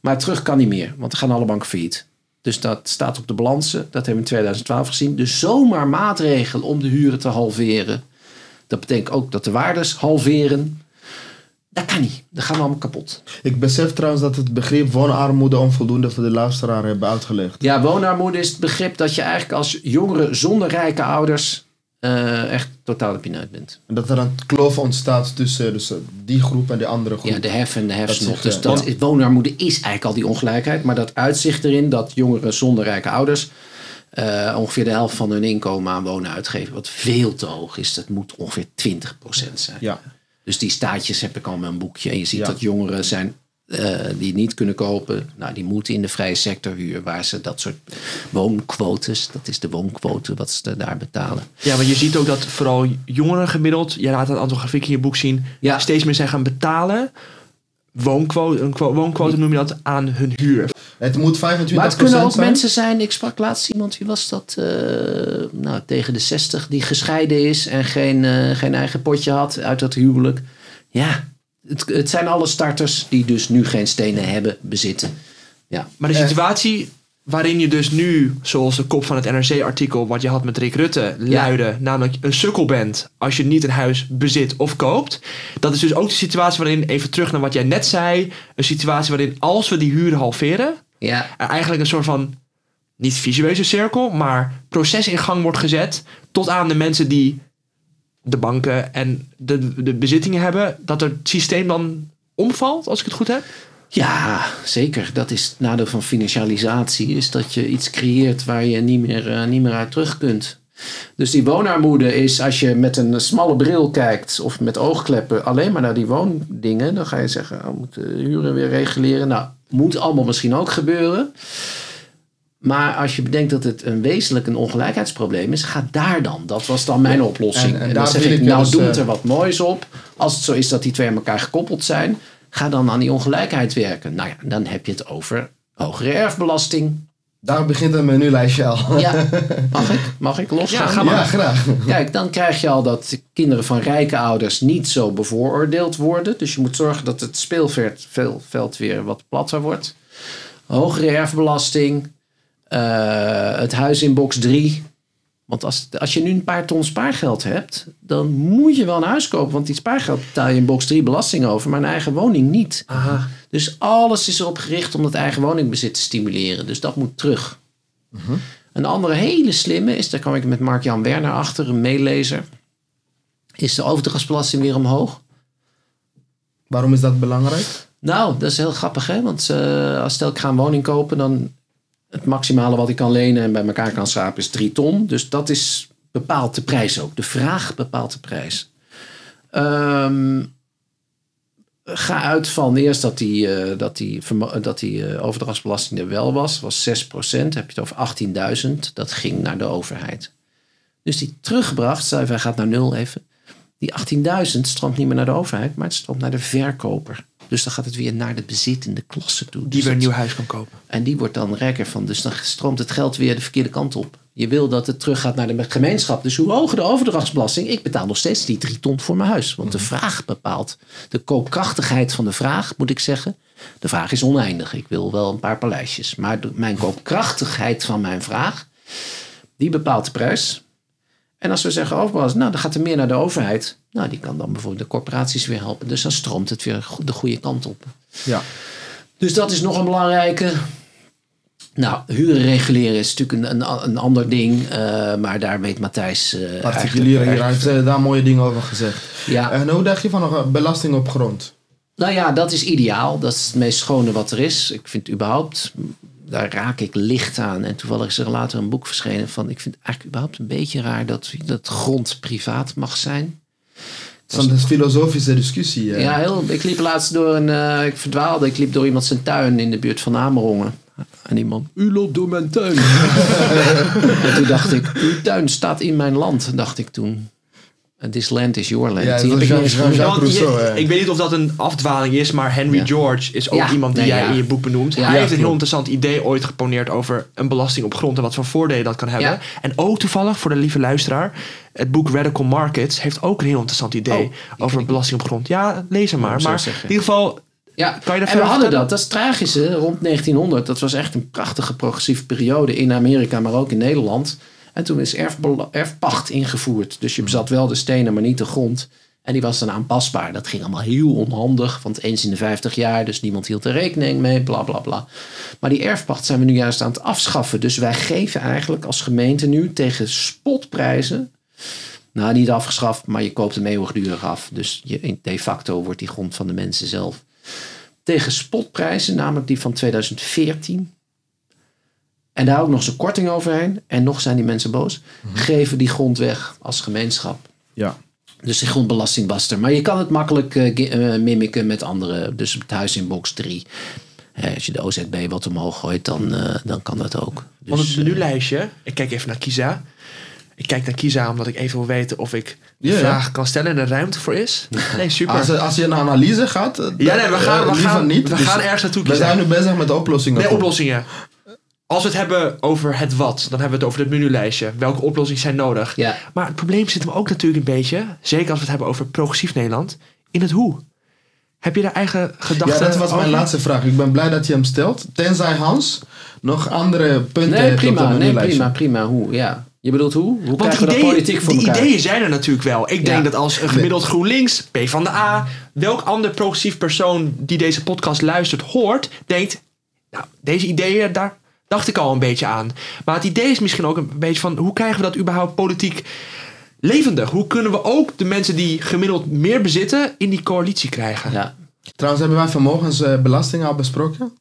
Maar terug kan niet meer, want er gaan alle banken failliet. Dus dat staat op de balansen. Dat hebben we in 2012 gezien. Dus zomaar maatregel om de huren te halveren. Dat betekent ook dat de waardes halveren. Dat kan niet. Dat gaan we allemaal kapot. Ik besef trouwens dat het begrip woonarmoede onvoldoende voor de luisteraar hebben uitgelegd. Ja, woonarmoede is het begrip dat je eigenlijk als jongere zonder rijke ouders eh, echt totaal de pineut bent. En dat er een kloof ontstaat tussen dus, eh, die groep en de andere groep. Ja, de hef en de hefsnot. zich, Dus dat woonarmoede is eigenlijk al die ongelijkheid. Maar dat uitzicht erin dat jongeren zonder rijke ouders eh, ongeveer de helft van hun inkomen aan wonen uitgeven. Wat veel te hoog is. Dat moet ongeveer 20% zijn. Ja. Dus die staatjes heb ik al in mijn boekje. En je ziet Ja. dat jongeren zijn eh, die niet kunnen kopen. Nou, die moeten in de vrije sector huren. Waar ze dat soort woonquotes. Dat is de woonquote wat ze daar betalen. Ja, want je ziet ook dat vooral jongeren gemiddeld, jij laat een aantal grafieken in je boek zien, Ja. steeds meer zijn gaan betalen. Woonquote, een woonquote noem je dat aan hun huur. Het moet 25% Maar het kunnen ook zijn. mensen zijn. Ik sprak laatst iemand, wie was dat? eh, nou, tegen de 60, die gescheiden is en geen, eh, geen eigen potje had uit dat huwelijk. Ja, het, het zijn alle starters die dus nu geen stenen hebben, bezitten. Ja, Maar de Eh. situatie waarin je dus nu, zoals de kop van het NRC-artikel wat je had met Rick Rutte, luidde, namelijk een sukkel bent als je niet een huis bezit of koopt. Dat is dus ook de situatie waarin, even terug naar wat jij net zei, een situatie waarin als we die huren halveren, ja, er eigenlijk een soort van, niet visueuze cirkel, maar proces in gang wordt gezet tot aan de mensen die de banken en de, de bezittingen hebben, dat het systeem dan omvalt, als ik het goed heb. Ja, zeker. Dat is het nadeel van financialisatie. Is dat je iets creëert waar je niet meer, eh, niet meer uit terug kunt. Dus die woonarmoede is als je met een smalle bril kijkt of met oogkleppen alleen maar naar die woondingen, dan ga je zeggen, oh, we moeten huren weer reguleren. Nou, moet allemaal misschien ook gebeuren. Maar als je bedenkt dat het een wezenlijk een ongelijkheidsprobleem is, ga daar dan. Dat was dan mijn oplossing. en En, dan zeg ik, nou dus, doe eh, er wat moois op. Als het zo is dat die twee aan elkaar gekoppeld zijn, ga dan aan die ongelijkheid werken. Nou ja, dan heb je het over hogere erfbelasting. Daar begint het menulijstje al. Ja, [laughs] mag ik? Mag ik losgaan? Ja, ga maar. Ja, graag. Kijk, dan krijg je al dat kinderen van rijke ouders niet zo bevooroordeeld worden. Dus je moet zorgen dat het speelveld veel- veld weer wat platter wordt. Hogere erfbelasting. eh, het huis in box 3. Want als, als je nu een paar ton spaargeld hebt, dan moet je wel een huis kopen. Want die spaargeld betaal je in box 3 belasting over, maar een eigen woning niet. Aha. Dus alles is erop gericht om dat eigen woningbezit te stimuleren. Dus dat moet terug. Een andere hele slimme is, daar kwam ik met Mark-Jan Werner achter, een meelezer. Is de overdrachtsbelasting weer omhoog? Waarom is dat belangrijk? Nou, dat is heel grappig hè. Want eh, als stel ik ga een woning kopen, dan het maximale wat ik kan lenen en bij elkaar kan schrapen is 3 ton. Dus dat is bepaalt de prijs ook. De vraag bepaalt de prijs. Ehm, ga uit van eerst dat die, eh, dat die, vermo- dat die eh, overdrachtsbelasting er wel was. was 6%. Heb je het over 18.000. Dat ging naar de overheid. Dus die teruggebracht, stel hij gaat naar nul even. Die 18.000 stroomt niet meer naar de overheid, maar het stroomt naar de verkoper. Dus dan gaat het weer naar de bezittende klasse toe. Die Dus weer een nieuw huis kan kopen. en die wordt dan rijker van. Dus dan stroomt het geld weer de verkeerde kant op. Je wil dat het teruggaat naar de gemeenschap. Dus hoe hoger de overdrachtsbelasting, ik betaal nog steeds die drie ton voor mijn huis. Want de vraag bepaalt de koopkrachtigheid van de vraag, moet ik zeggen. De vraag is oneindig. Ik wil wel een paar paleisjes. Maar mijn koopkrachtigheid van mijn vraag, die bepaalt de prijs. En als we zeggen overbelasting, nou dan gaat er meer naar de overheid. Nou, die kan dan bijvoorbeeld de corporaties weer helpen. Dus dan stroomt het weer de goede kant op. Ja. Dus dat is nog een belangrijke. Nou, huren reguleren is natuurlijk een, een, een ander ding. eh, maar daar weet Matthijs. eh Particulieren hier, hij eigenlijk- heeft eh, daar mooie dingen over gezegd. Ja, En hoe dacht je van een belasting op grond? nou ja, dat is ideaal. Dat is het meest schone wat er is. Ik vind überhaupt. Daar raak ik licht aan. En toevallig is er later een boek verschenen van. Ik vind het eigenlijk überhaupt een beetje raar dat, dat grond privaat mag zijn. Dat is een filosofische discussie. eh. Ja, heel, ik liep laatst door een. eh, ik verdwaalde. Ik liep door iemand zijn tuin in de buurt van Amerongen. En iemand. U loopt door mijn tuin. [laughs] en toen dacht ik. Uw tuin staat in mijn land, dacht ik toen. This land is your land. Ja, Die ik je- weet niet of dat een afdwaling is, maar Henry Ja. George is ook Ja, iemand die nee, jij ja. in je boek benoemt. Ja, Hij ja, heeft een heel interessant idee ooit geponeerd over een belasting op grond en wat voor voordelen dat kan hebben. Ja. En ook toevallig voor de lieve luisteraar, het boek Radical Markets heeft ook een heel interessant idee Oh, over belasting op grond. Ja, lees hem maar. Maar in ieder geval, Kan Ja, je daar en we hadden dat. Dat is het tragische. Rond 1900, dat was echt een prachtige progressieve periode in Amerika, maar ook in Nederland. En toen is erfpacht ingevoerd. Dus je bezat wel de stenen, maar niet de grond. En die was dan aanpasbaar. Dat ging allemaal heel onhandig, want eens in de 50 jaar, dus niemand hield er rekening mee, bla bla bla. Maar die erfpacht zijn we nu juist aan het afschaffen. Dus wij geven eigenlijk als gemeente nu tegen spotprijzen. Nou, niet afgeschaft, maar je koopt hem eeuwigdurig af. Dus je, de facto wordt die grond van de mensen zelf. Tegen spotprijzen, namelijk die van 2014. En daar ook nog eens een korting overheen. En nog zijn die mensen boos. Geven die grond weg als gemeenschap. Ja. Dus die grondbelasting was er. Maar je kan het makkelijk eh, eh, mimiken met andere. Dus het huis in box 3. Eh, als je de OZB wat omhoog gooit, dan, eh, dan kan dat ook. Want Dus, het menulijstje, ik kijk even naar Kisa. Ik kijk naar Kisa omdat ik even wil weten of ik de Ja, ja. vraag kan stellen en er ruimte voor is. Nee, super. Als, als je een analyse gaat, ja, nee, we gaan, we gaan, niet. we Dus gaan ergens naartoe we Kisa. zijn nu bezig met de oplossingen. Nee, oplossingen. Als we het hebben over het wat, dan hebben we het over het menulijstje. Welke oplossingen zijn nodig? Ja. Maar het probleem zit hem ook natuurlijk een beetje, zeker als we het hebben over progressief Nederland, in het hoe. Heb je daar eigen gedachten Ja, dat was mijn laatste vraag. Ik ben blij dat je hem stelt. Tenzij Hans nog andere punten nee, heeft op prima. Nee, menulijstje. prima, prima. Hoe? Ja. Je bedoelt hoe? Hoe Want we dat ideeën, politiek voor die elkaar? ideeën zijn er natuurlijk wel. Ik denk Ja. dat als een gemiddeld GroenLinks, P van de A, welk ander progressief persoon die deze podcast luistert, hoort, denkt, nou, deze ideeën, daar dacht ik al een beetje aan. Maar het idee is misschien ook een beetje van, hoe krijgen we dat überhaupt politiek levendig? Hoe kunnen we ook de mensen die gemiddeld meer bezitten in die coalitie krijgen? Ja, Ja. Trouwens, hebben wij vermogensbelasting al besproken?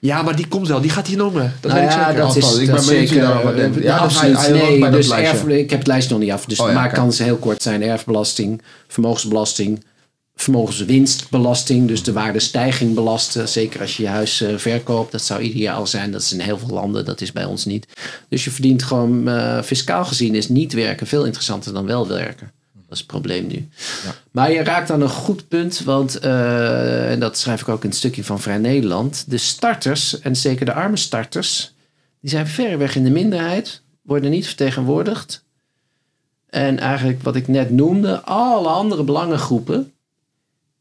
maar die komt wel, die gaat hier noemen. Dat Nou weet ik ja, zeker. dat is, ik dat ben zeker. eh, Ja, dus hij- hij nee, dus lijstje. erf, ik heb het lijst nog niet af. Dus Oh ja, maar kan ze heel kort zijn. Erfbelasting, vermogensbelasting, vermogenswinstbelasting. Dus de waardestijging belasten. Zeker als je je huis eh, verkoopt. Dat zou ideaal zijn. Dat is in heel veel landen. Dat is bij ons niet. Dus je verdient gewoon, eh, fiscaal gezien is niet werken veel interessanter dan wel werken. Dat is het probleem nu. Maar je raakt aan een goed punt, want, eh, en dat schrijf ik ook in het stukje van Vrij Nederland, de starters, en zeker de arme starters, die zijn verreweg in de minderheid, worden niet vertegenwoordigd. En eigenlijk wat ik net noemde, alle andere belangengroepen,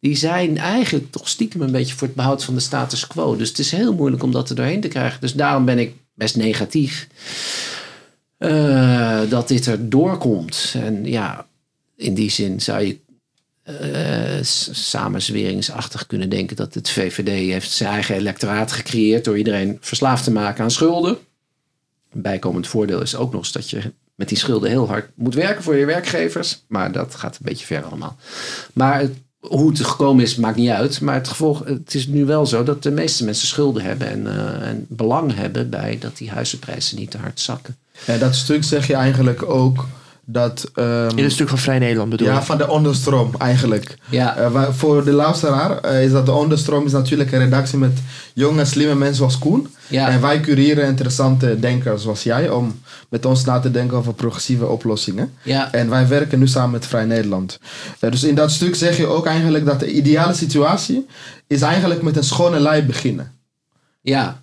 die zijn eigenlijk toch stiekem een beetje voor het behoud van de status quo. Dus het is heel moeilijk om dat er doorheen te krijgen. Dus daarom ben ik best negatief eh, dat dit er doorkomt. En ja, in die zin zou je s- samenzweringsachtig kunnen denken dat het VVD heeft zijn eigen electoraat gecreëerd door iedereen verslaafd te maken aan schulden. Een bijkomend voordeel is ook nog dat je met die schulden heel hard moet werken voor je werkgevers. Maar dat gaat een beetje ver allemaal. Maar het- hoe het gekomen is, maakt niet uit. Maar het, gevolg, het is nu wel zo dat de meeste mensen schulden hebben en, eh, en belang hebben bij dat die huizenprijzen niet te hard zakken. En dat stuk zeg je eigenlijk ook dat... ehm, In het stuk van Vrij Nederland bedoel ja, ik. van de onderstroom eigenlijk. Ja, Eh, waar- voor de luisteraar eh, is dat de onderstroom is natuurlijk een redactie met jonge, slimme mensen zoals Koen. ja. En wij cureren interessante denkers zoals jij om met ons na te denken over progressieve oplossingen. ja. En wij werken nu samen met Vrij Nederland. Eh, dus in dat stuk zeg je ook eigenlijk dat de ideale situatie is eigenlijk met een schone lei beginnen. ja.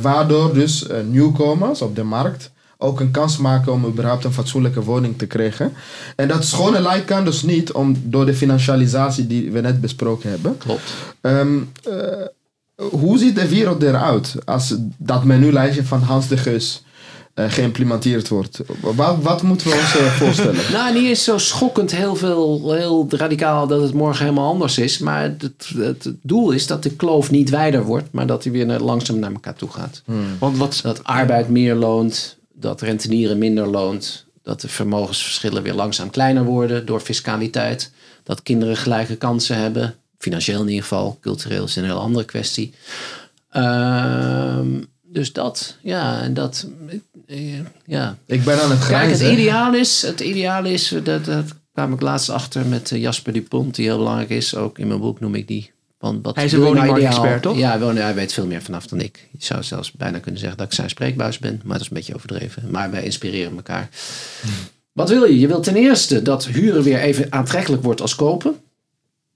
Waardoor dus nieuwkomers op de markt ook een kans maken om überhaupt een fatsoenlijke woning te krijgen. En dat schone lei kan dus niet om, door de financialisatie die we net besproken hebben. Klopt. Ehm, eh, hoe ziet de wereld eruit als dat menulijstje van Hans de Geus eh, geïmplementeerd wordt? Wat, wat moeten we ons eh, voorstellen? [laughs] Nou, niet eens zo schokkend heel veel, heel radicaal dat het morgen helemaal anders is. Maar het, het doel is dat de kloof niet wijder wordt, maar dat hij weer langzaam naar elkaar toe gaat. Want wat, Dat arbeid meer loont, dat rentenieren minder loont, dat de vermogensverschillen weer langzaam kleiner worden door fiscaliteit, dat kinderen gelijke kansen hebben, financieel in ieder geval, cultureel is een heel andere kwestie. Ehm, dus dat, ja, en dat, eh, ja, Ik ben aan het Kijk, het grijzen. ideaal is, het ideaal is dat, dat kwam ik laatst achter met eh, Jasper Dupont, die heel belangrijk is. Ook in mijn boek noem ik die. Want wat Hij is een nou woningmarktexpert, toch? Ja, woning- hij weet veel meer vanaf dan ik. Je zou zelfs bijna kunnen zeggen dat ik zijn spreekbuis ben, maar dat is een beetje overdreven. Maar wij inspireren elkaar. Wat wil je? Je wilt ten eerste dat huren weer even aantrekkelijk wordt als kopen.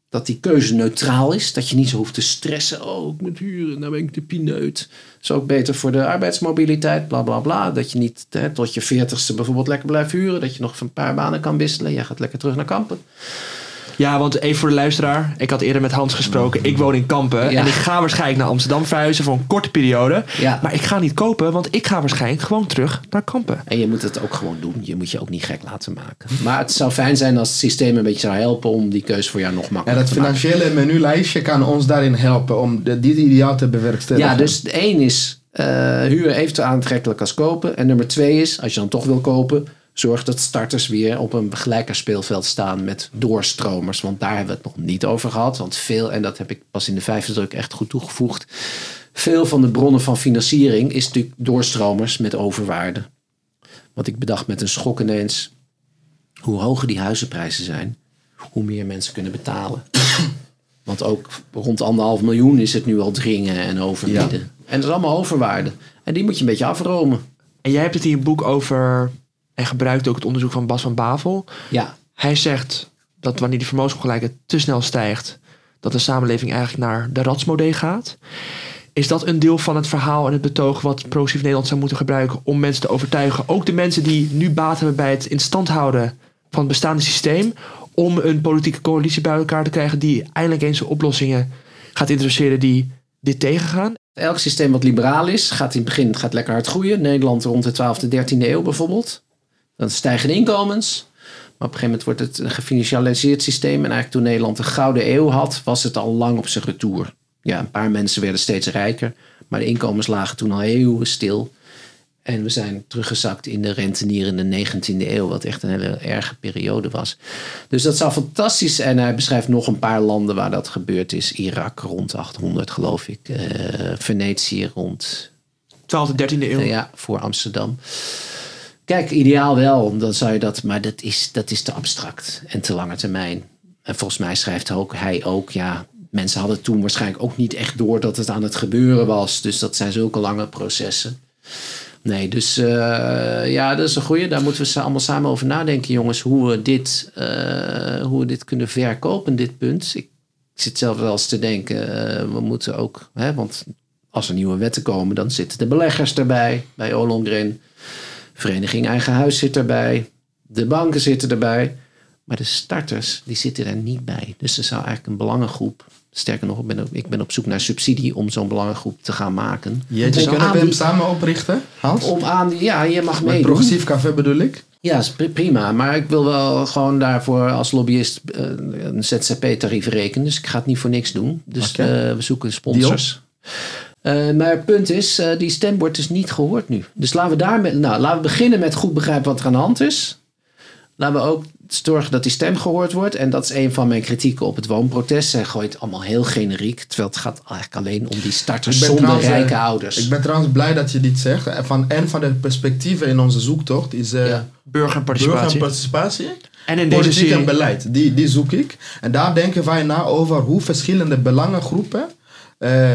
Dat die keuze neutraal is. Dat je niet zo hoeft te stressen. Oh, ik moet huren. Nou ben ik de pineut. Dat is ook beter voor de arbeidsmobiliteit. Bla bla bla. Dat je niet hè, tot je veertigste bijvoorbeeld lekker blijft huren. Dat je nog een paar banen kan wisselen. Jij gaat lekker terug naar kampen. Ja, want even voor de luisteraar. Ik had eerder met Hans gesproken. Ik woon in Kampen. Ja. En ik ga waarschijnlijk naar Amsterdam verhuizen voor een korte periode. Ja. Maar ik ga niet kopen, want ik ga waarschijnlijk gewoon terug naar Kampen. En je moet het ook gewoon doen. Je moet je ook niet gek laten maken. Maar het zou fijn zijn als het systeem een beetje zou helpen om die keuze voor jou nog En makkelijker dat te maken. financiële menulijstje kan ons daarin helpen om dit ideaal te bewerkstelligen. Ja, dus de één is eh huur even aantrekkelijk als kopen. En nummer twee is, als je dan toch wil kopen, zorg dat starters weer op een gelijker speelveld staan met doorstromers. Want daar hebben we het nog niet over gehad. Want veel, en dat heb ik pas in de vijfde druk echt goed toegevoegd. Veel van de bronnen van financiering is natuurlijk doorstromers met overwaarde. Want ik bedacht met een schok ineens, hoe hoger die huizenprijzen zijn, hoe meer mensen kunnen betalen. [clears throat] Want ook rond anderhalf miljoen is het nu al dringen en overbieden. En dat is allemaal overwaarde. En die moet je een beetje afromen. En jij hebt het in je boek over. En gebruikt ook het onderzoek van Bas van Bavel. Ja, Hij zegt dat wanneer die vermogensongelijkheid te snel stijgt, dat de samenleving eigenlijk naar de ratsmodee gaat. Is dat een deel van het verhaal en het betoog wat Progressief Nederland zou moeten gebruiken om mensen te overtuigen? Ook de mensen die nu baat hebben bij het in stand houden van het bestaande systeem. Om een politieke coalitie bij elkaar te krijgen die eindelijk eens oplossingen gaat introduceren die dit tegengaan. elk systeem wat liberaal is, gaat in het begin gaat lekker hard groeien. Nederland rond de 12e, 13e eeuw bijvoorbeeld. Dan stijgen de inkomens. Maar op een gegeven moment wordt het een gefinancialiseerd systeem. En eigenlijk toen Nederland een gouden eeuw had, was het al lang op zijn retour. Ja, een paar mensen werden steeds rijker. Maar de inkomens lagen toen al eeuwen stil. En we zijn teruggezakt in de rentenier in de 19e eeuw, wat echt een hele erge periode was. Dus dat zou fantastisch. En hij beschrijft nog een paar landen waar dat gebeurd is. Irak rond 800, geloof ik. Eh, Venetië rond 12e, 13e eeuw. ja, voor Amsterdam. Kijk, ideaal wel, dan zou je dat, maar dat is, dat is te abstract en te lange termijn. En volgens mij schrijft ook, hij ook, ja, mensen hadden toen waarschijnlijk ook niet echt door dat het aan het gebeuren was. Dus dat zijn zulke lange processen. Nee, dus eh, ja, dat is een goeie. Daar moeten we allemaal samen over nadenken, jongens. Hoe we dit, eh, hoe we dit kunnen verkopen, dit punt. Ik zit zelf wel eens te denken, eh, we moeten ook, hè, want als er nieuwe wetten komen, dan zitten de beleggers erbij bij Ollongren. Vereniging Eigen Huis zit erbij. De banken zitten erbij. Maar de starters, die zitten er niet bij. Dus er zou eigenlijk een belangengroep... Sterker nog, ik ben op, ik ben op zoek naar subsidie om zo'n belangengroep te gaan maken. Jeetje, aan we hem samen oprichten, Hans? om aan. Ja, je mag Met meedoen. progressief café bedoel ik? Ja, is pri- prima. Maar ik wil wel gewoon daarvoor als lobbyist eh, een ZZP-tarief rekenen. Dus ik ga het niet voor niks doen. Dus eh, we zoeken sponsors. Eh, maar het punt is, eh, die stem wordt dus niet gehoord nu. Dus laten we, daarmee, nou, laten we beginnen met goed begrijpen wat er aan de hand is. Laten we ook zorgen dat die stem gehoord wordt. En dat is een van mijn kritieken op het woonprotest. Zij gooit allemaal heel generiek. Terwijl het gaat eigenlijk alleen om die starters zonder trouwens, eh, rijke ouders. Ik ben trouwens blij dat je dit zegt. Van, en van de perspectieven in onze zoektocht is eh Ja. Burger en in deze Politiek en beleid, die, die zoek ik. En daar denken wij na over hoe verschillende belangengroepen eh,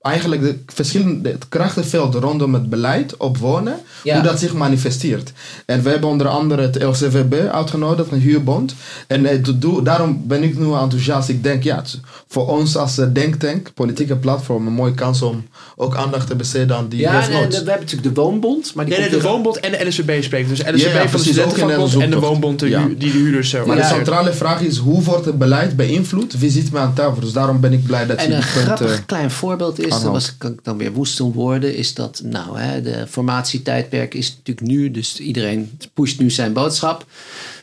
eigenlijk de verschillende het krachtenveld rondom het beleid op wonen, Ja. hoe dat zich manifesteert. En we hebben onder andere het LCVB uitgenodigd, een huurbond. En eh, daarom ben ik nu enthousiast. Ik denk, ja, voor ons als eh, denktank, politieke platform, een mooie kans om ook aandacht te besteden aan die ja, en, eh, nood. we hebben natuurlijk de woonbond. Maar die Nee, de Woonbond en de LSVB spreken. Dus LSVB Ja, ja, van de Studentenvakbond en de. Woonbond de Ja. hu- die de huurders Maar de centrale vraag is, hoe wordt het beleid beïnvloed? Wie zit me aan tafel? Dus daarom ben ik blij dat En je een die punt... grappig klein voorbeeld is, aanhaalt. was, kan ik dan weer woest om worden, is dat nou, hè, de formatietijdperk is natuurlijk nu, dus iedereen pusht nu zijn boodschap.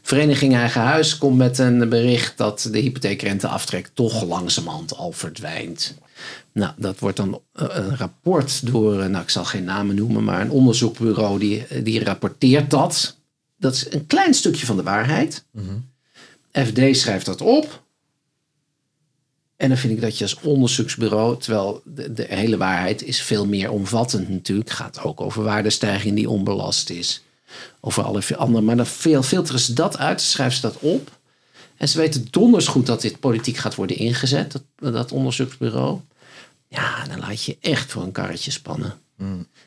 Vereniging Eigen Huis komt met een bericht dat de hypotheekrenteaftrek toch langzamerhand al verdwijnt. Nou, dat wordt dan eh, een rapport door, eh, nou ik zal geen namen noemen, maar een onderzoekbureau die, die rapporteert dat. Dat is een klein stukje van de waarheid. FD schrijft dat op. En dan vind ik dat je als onderzoeksbureau, terwijl de, de hele waarheid is veel meer omvattend natuurlijk, gaat ook over waardestijging die onbelast is. Over alle andere, maar dan veel, filteren ze dat uit, schrijven ze dat op. En ze weten donders goed dat dit politiek gaat worden ingezet, dat, dat onderzoeksbureau. Ja, dan laat je echt voor een karretje spannen.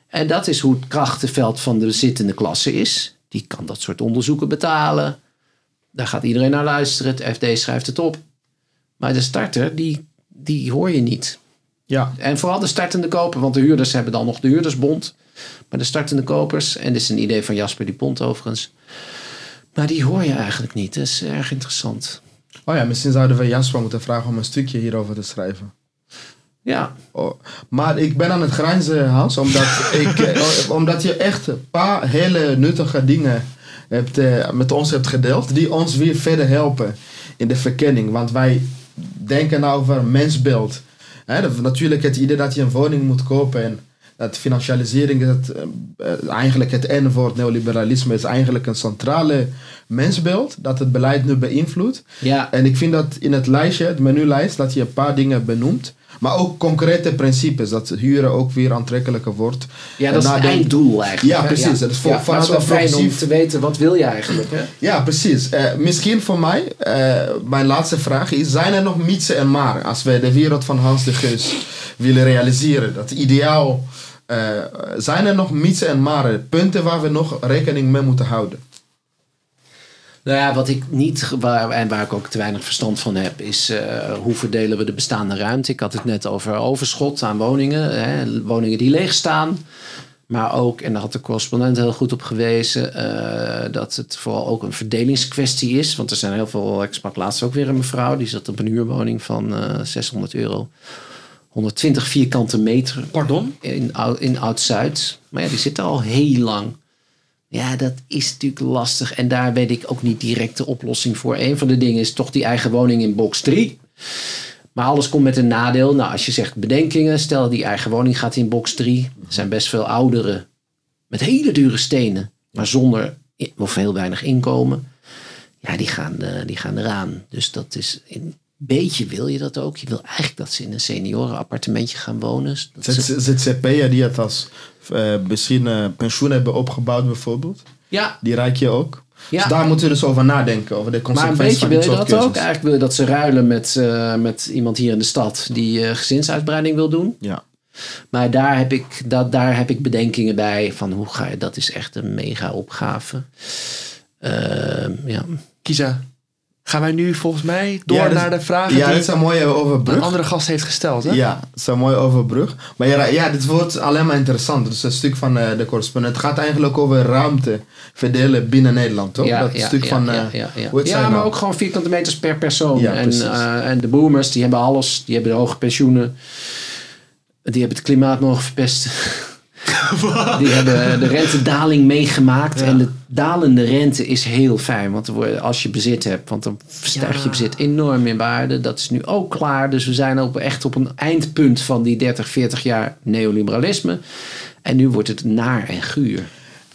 En dat is hoe het krachtenveld van de zittende klasse is. Die kan dat soort onderzoeken betalen. Daar gaat iedereen naar luisteren. Het FD schrijft het op. Maar de starter, die, die hoor je niet. ja, En vooral de startende koper, want de huurders hebben dan nog de huurdersbond. Maar de startende kopers, en dit is een idee van Jasper Dupont overigens. Maar die hoor je eigenlijk niet. Dat is erg interessant. Oh ja, misschien zouden we Jasper moeten vragen om een stukje hierover te schrijven. Ja, Oh, maar ik ben aan het grijnzen, Hans, omdat, [laughs] ik, eh, omdat je echt een paar hele nuttige dingen hebt, eh, met ons hebt gedeeld, die ons weer verder helpen in de verkenning. Want wij denken over mensbeeld. Dat- natuurlijk het idee dat je een woning moet kopen en dat financialisering is het, eh, eh, eigenlijk het N-woord neoliberalisme is eigenlijk een centrale mensbeeld dat het beleid nu beïnvloedt. ja. En ik vind dat in het lijstje, het menulijst, dat je een paar dingen benoemt. Maar ook concrete principes, dat huren ook weer aantrekkelijker wordt. ja dat is het einddoel eigenlijk. Ja, precies. Dat is voor- ja, maar vanuit het is fijn om te weten, wat wil je eigenlijk? Hè? Ja, precies. Eh, misschien voor mij, eh, mijn laatste vraag is, zijn er nog mietsen en maar als we de wereld van Hans de Geus willen realiseren? Dat ideaal, eh, zijn er nog mietsen en maren, punten waar we nog rekening mee moeten houden? Nou ja, wat ik niet, waar, en waar ik ook te weinig verstand van heb, is eh, hoe verdelen we de bestaande ruimte. Ik had het net over overschot aan woningen, hè, woningen die leeg staan. Maar ook, en daar had de correspondent heel goed op gewezen, eh, dat het vooral ook een verdelingskwestie is. Want er zijn heel veel, ik sprak laatst ook weer een mevrouw, die zat op een huurwoning van eh 600 euro. 120 vierkante meter Pardon? in, in Oud-Zuid. Maar ja, die zit er al heel lang. Ja, dat is natuurlijk lastig. En daar weet ik ook niet direct de oplossing voor. Een van de dingen is toch die eigen woning in box 3. Maar alles komt met een nadeel. Nou, als je zegt bedenkingen, stel die eigen woning gaat in box 3. Er zijn best veel ouderen met hele dure stenen, maar zonder of heel weinig inkomen. Ja, die gaan, eh, die gaan eraan. Dus dat is beetje wil je dat ook. Je wil eigenlijk dat ze in een seniorenappartementje gaan wonen. Dat ze- ZZP'er die het als eh, misschien eh, pensioen hebben opgebouwd bijvoorbeeld, ja, die raak je ook. Ja. Dus daar moeten we dus over nadenken, over de Maar een consequenties beetje van wil je dat ook? Eigenlijk wil je dat ze ruilen met, eh, met iemand hier in de stad die eh, gezinsuitbreiding wil doen. Ja. Maar daar heb, ik, dat, daar heb ik bedenkingen bij van hoe ga je, dat is echt een mega opgave. Ehm, ja. Kisa, gaan wij nu volgens mij door Ja, dus- naar de vragen Ja, die dit is een overbrug. andere gast heeft gesteld. Hè? Ja, dat is een mooie overbrug. Maar ja, ja, dit wordt alleen maar interessant. Dus een stuk van eh, de correspondent het gaat eigenlijk over ruimte verdelen binnen Nederland, toch? Ja, dat ja, stuk van... eh, ja, ja, ja. Ja, maar nou? ook gewoon vierkante meters per persoon. Ja, en, eh, en de boomers, die hebben alles. Die hebben de hoge pensioenen. Die hebben het klimaat mogen verpesten. [laughs] die hebben de rentedaling meegemaakt. En de dalende rente is heel fijn. Want als je bezit hebt, want dan stijgt Ja. je bezit enorm in waarde. Dat is nu ook klaar. Dus we zijn ook echt op een eindpunt van die 30, 40 jaar neoliberalisme. En nu wordt het naar en guur.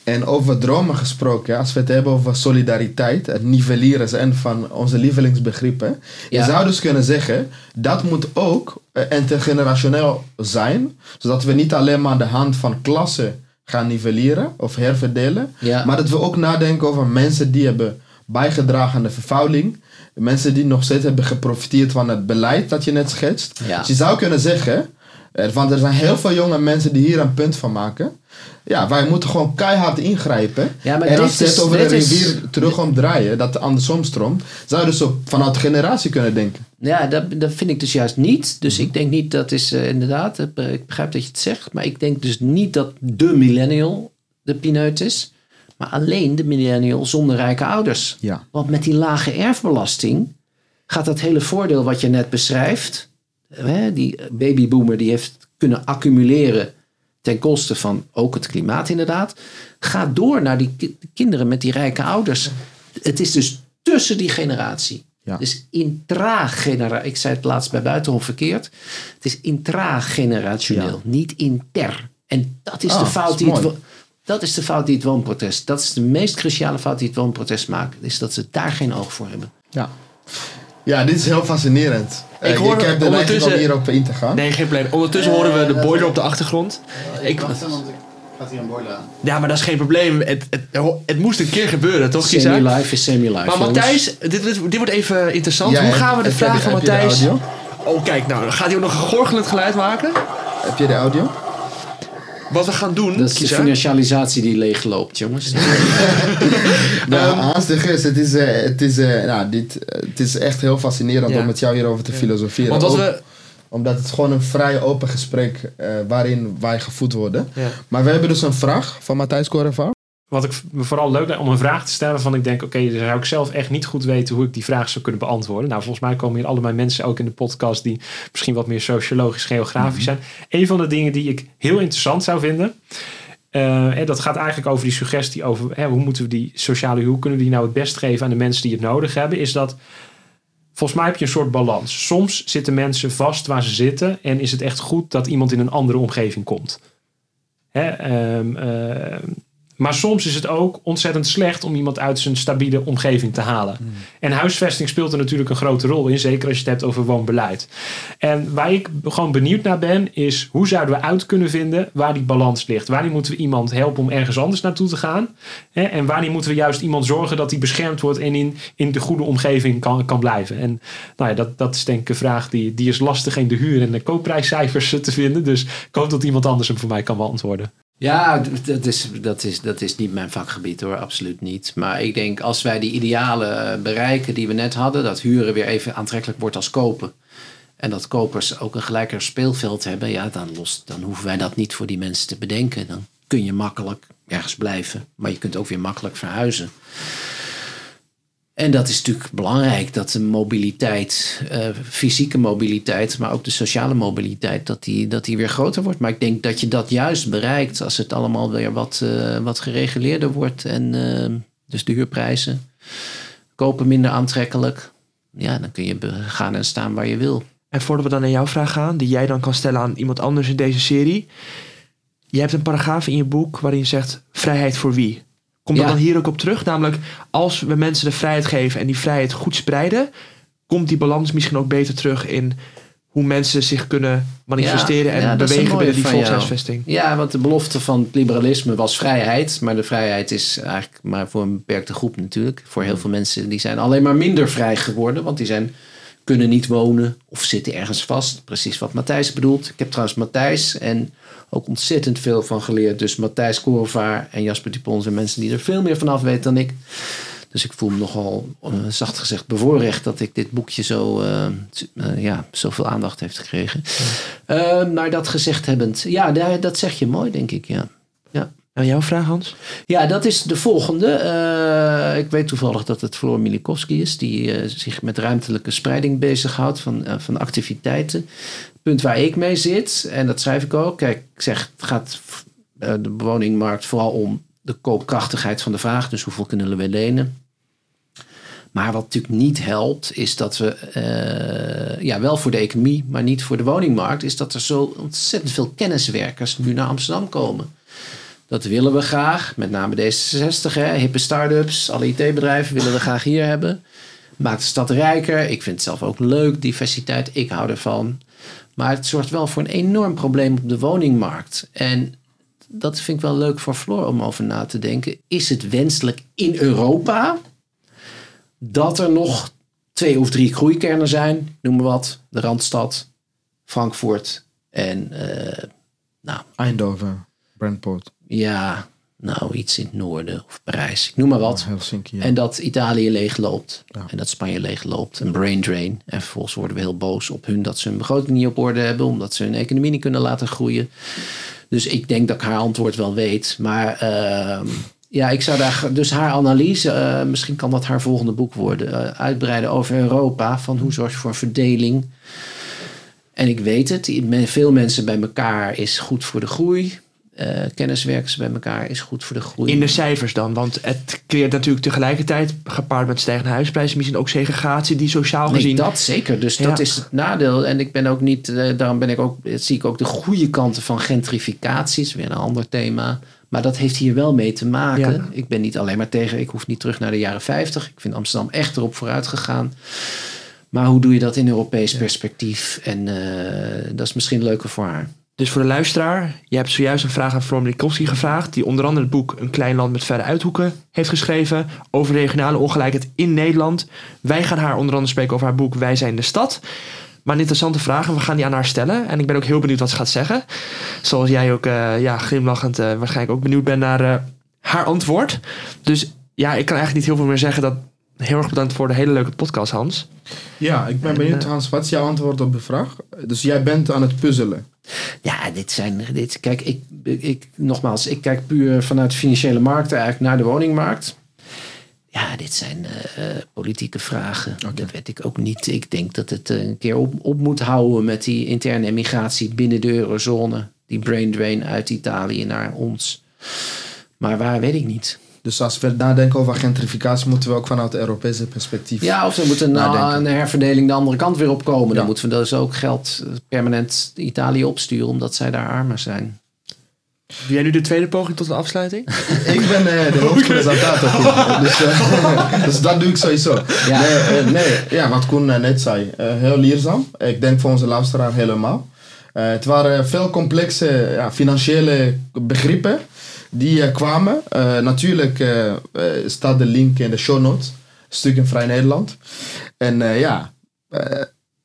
En over dromen gesproken, als we het hebben over solidariteit, het nivelleren een van onze lievelingsbegrippen. Je zou dus kunnen zeggen, dat moet ook eh, intergenerationeel zijn, zodat we niet alleen maar aan de hand van klassen gaan nivelleren of herverdelen, Ja. maar dat we ook nadenken over mensen die hebben bijgedragen aan de vervuiling, mensen die nog steeds hebben geprofiteerd van het beleid dat je net schetst. Ja. Dus je zou kunnen zeggen, want er zijn heel veel jonge mensen die hier een punt van maken. Ja, wij moeten gewoon keihard ingrijpen. Ja, maar en dit als het is- over de dit is- rivier terug omdraaien, dat andersom stroomt, zou je dus ook vanuit de generatie kunnen denken. Ja, dat, dat vind ik dus juist niet. Dus ik denk niet dat is eh, inderdaad, eh, ik begrijp dat je het zegt, maar ik denk dus niet dat de millennial de pineut is, maar alleen de millennial zonder rijke ouders. Ja. Want met die lage erfbelasting gaat dat hele voordeel wat je net beschrijft, hè, die babyboomer die heeft kunnen accumuleren ten koste van ook het klimaat inderdaad, gaat door naar die ki- kinderen met die rijke ouders. Het is dus tussen die generatie. Ja. Dus intrageneratie. Ik zei het laatst bij Buitenhof verkeerd. Het is intragenerationeel, Ja. niet inter. En dat is, de fout dat is die het, mooi. dat is de fout die het woonprotest. Dat is de meest cruciale fout die het woonprotest maakt. Is dat ze daar geen oog voor hebben. Ja. Ja, dit is heel fascinerend. Eh, Ik hoor ik heb de neiging om ondertussen- hierop in te gaan. Nee, geen probleem. Ondertussen horen we de boiler op de achtergrond. Ik, want ik gaat hier een boiler aan. ja, maar dat is geen probleem. Het, het, het moest een keer gebeuren, toch, Kisa? Semi-live is semi-live. Maar. Matthijs, dit, dit, dit wordt even interessant. Ja, Hoe heb- gaan we de vraag van Matthijs... Oh, kijk, nou, dan gaat hij ook nog een gorgelend geluid maken. Heb je de audio? Wat we gaan doen, Dat is de financialisatie die leegloopt, jongens. [laughs] Nou, Hans de Geus, het is, eh, het, is, eh, nou, dit, eh, het is echt heel fascinerend Ja. om met jou hierover te filosoferen. Want we... Omdat het gewoon een vrij open gesprek eh waarin wij gevoed worden. Ja. Maar we hebben dus een vraag van Matthijs Correva. Wat ik vooral leuk lijkt om een vraag te stellen waarvan ik denk, oké, dan zou ik zelf echt niet goed weten hoe ik die vraag zou kunnen beantwoorden. Nou, volgens mij komen hier allebei mensen ook in de podcast die misschien wat meer sociologisch, geografisch zijn. Een van de dingen die ik heel interessant zou vinden, eh, en dat gaat eigenlijk over die suggestie over hè, hoe moeten we die sociale hoe kunnen we die nou het best geven aan de mensen die het nodig hebben, is dat volgens mij heb je een soort balans. Soms zitten mensen vast waar ze zitten en is het echt goed dat iemand in een andere omgeving komt. Hè, ehm, ehm, maar soms is het ook ontzettend slecht om iemand uit zijn stabiele omgeving te halen. En huisvesting speelt er natuurlijk een grote rol in, zeker als je het hebt over woonbeleid. En waar ik gewoon benieuwd naar ben, is hoe zouden we uit kunnen vinden waar die balans ligt? Wanneer moeten we iemand helpen om ergens anders naartoe te gaan? En wanneer moeten we juist iemand zorgen dat hij beschermd wordt en in, in de goede omgeving kan, kan blijven? En nou ja, dat, dat is denk ik een vraag die, die is lastig in de huur- en de koopprijscijfers te vinden. Dus ik hoop dat iemand anders hem voor mij kan beantwoorden. Ja, dat is, dat, is, dat is niet mijn vakgebied hoor, absoluut niet. Maar ik denk als wij die idealen eh, bereiken die we net hadden, dat huren weer even aantrekkelijk wordt als kopen. En dat kopers ook een gelijker speelveld hebben, ja, dan, lost, dan hoeven wij dat niet voor die mensen te bedenken. Dan kun je makkelijk ergens blijven, maar je kunt ook weer makkelijk verhuizen. En dat is natuurlijk belangrijk, dat de mobiliteit, eh, fysieke mobiliteit, maar ook de sociale mobiliteit, dat die, dat die weer groter wordt. Maar ik denk dat je dat juist bereikt als het allemaal weer wat, eh, wat gereguleerder wordt. En eh, dus de huurprijzen, kopen minder aantrekkelijk. Ja, dan kun je gaan en staan waar je wil. En voordat we dan naar jouw vraag gaan, die jij dan kan stellen aan iemand anders in deze serie. Je hebt een paragraaf in je boek waarin je zegt vrijheid voor wie? Komt dat Ja. dan hier ook op terug? Namelijk, als we mensen de vrijheid geven en die vrijheid goed spreiden, komt die balans misschien ook beter terug in hoe mensen zich kunnen manifesteren Ja, en ja, bewegen binnen die volkshuisvesting. Ja, want de belofte van het liberalisme was vrijheid. Maar de vrijheid is eigenlijk maar voor een beperkte groep natuurlijk. Voor heel veel mensen die zijn alleen maar minder vrij geworden. Want die zijn, kunnen niet wonen of zitten ergens vast. Precies wat Matthijs bedoelt. Ik heb trouwens Matthijs en ook ontzettend veel van geleerd. Dus Matthijs Korevaar en Jasper Dupont zijn mensen die er veel meer van af weten dan ik. Dus ik voel me nogal, eh, zacht gezegd, bevoorrecht dat ik dit boekje zo, eh, ja, zoveel aandacht heeft gekregen. Maar dat gezegd hebbend, ja, daar- dat zeg je mooi, denk ik, ja. Nou, jouw vraag, Hans? Ja, dat is de volgende. Eh, ik weet toevallig dat het Floor Milikowski is, die eh, zich met ruimtelijke spreiding bezighoudt van, eh, van activiteiten. Punt waar ik mee zit, en dat schrijf ik ook. Kijk, ik zeg, het gaat de woningmarkt vooral om de koopkrachtigheid van de vraag. Dus hoeveel kunnen we lenen? Maar wat natuurlijk niet helpt, is dat we, ja, wel voor de economie, maar niet voor de woningmarkt, is dat er zo ontzettend veel kenniswerkers nu naar Amsterdam komen. Dat willen we graag, met name D66, hè, hippe start-ups, alle IT-bedrijven willen we graag hier hebben. Maakt de stad rijker. Ik vind het zelf ook leuk, diversiteit, ik hou ervan. Maar het zorgt wel voor een enorm probleem op de woningmarkt. En dat vind ik wel leuk voor Floor om over na te denken. Is het wenselijk in Europa dat er nog twee of drie groeikernen zijn? Noem maar wat. De Randstad, Frankfurt en eh, nou, Eindhoven, Brentport, ja, nou iets in het noorden of Parijs. Ik noem maar wat. Helsinki. ja. En dat Italië leegloopt. Ja. En dat Spanje leegloopt. Een brain drain. En vervolgens worden we heel boos op hun dat ze hun begroting niet op orde hebben. Omdat ze hun economie niet kunnen laten groeien. Dus ik denk dat ik haar antwoord wel weet. Maar ehm, ja, ik zou daar. Dus haar analyse, eh, misschien kan dat haar volgende boek worden. eh, uitbreiden over Europa. Van hoe zorg je voor verdeling. En ik weet het, veel mensen bij elkaar is goed voor de groei. Eh, kenniswerkers bij elkaar is goed voor de groei. In de cijfers dan, want het creëert natuurlijk tegelijkertijd, gepaard met stijgende huisprijzen, misschien ook segregatie die sociaal Nee, gezien... dat zeker. Dus Ja. dat is het nadeel. En ik ben ook niet, eh, daarom ben ik ook, zie ik ook de goede kanten van gentrificatie. is weer een ander thema. Maar dat heeft hier wel mee te maken. Ja. Ik ben niet alleen maar tegen, ik hoef niet terug naar de jaren 50. Ik vind Amsterdam echt erop vooruit gegaan. Maar hoe doe je dat in Europees perspectief? En eh, dat is misschien leuker voor haar. Dus voor de luisteraar, je hebt zojuist een vraag aan Floor Milikowski gevraagd, die onder andere het boek Een klein land met verre uithoeken heeft geschreven over regionale ongelijkheid in Nederland. Wij gaan haar onder andere spreken over haar boek Wij zijn de stad. Maar een interessante vraag en we gaan die aan haar stellen. En ik ben ook heel benieuwd wat ze gaat zeggen. Zoals jij ook eh, ja, glimlachend eh, waarschijnlijk ook benieuwd bent naar eh, haar antwoord. Dus ja, ik kan eigenlijk niet heel veel meer zeggen. Dat, heel erg bedankt voor de hele leuke podcast, Hans. Ja, ik ben En, benieuwd Hans, wat is jouw antwoord op de vraag? Dus jij bent aan het puzzelen. Ja, dit zijn. Dit, kijk, ik, ik, nogmaals, ik kijk puur vanuit de financiële markten eigenlijk naar de woningmarkt. Ja, dit zijn eh, eh, politieke vragen. Dat weet ik ook niet. Ik denk dat het eh, een keer op, op moet houden met die interne migratie binnen de eurozone. Die brain drain uit Italië naar ons. Maar waar weet ik niet. Dus als we nadenken over gentrificatie, moeten we ook vanuit het Europese perspectief. Ja, of er moet een, Nadenken. een herverdeling de andere kant weer opkomen. Dan Ja. moeten we dus ook geld eh, permanent Italië opsturen, omdat zij daar armer zijn. Doe jij nu de tweede poging tot de afsluiting? [laughs] Ik ben eh, de hoofdpresentator. [laughs] dus, eh, [laughs] dus dat doe ik sowieso. Ja. Nee, eh, nee, ja, wat Koen eh, net zei. eh, heel leerzaam. Ik denk voor onze luisteraar helemaal. Eh, het waren veel complexe ja, financiële begrippen die eh, kwamen. Eh, natuurlijk eh, staat de link in de show notes. Stuk in Vrij Nederland. En eh, ja, eh,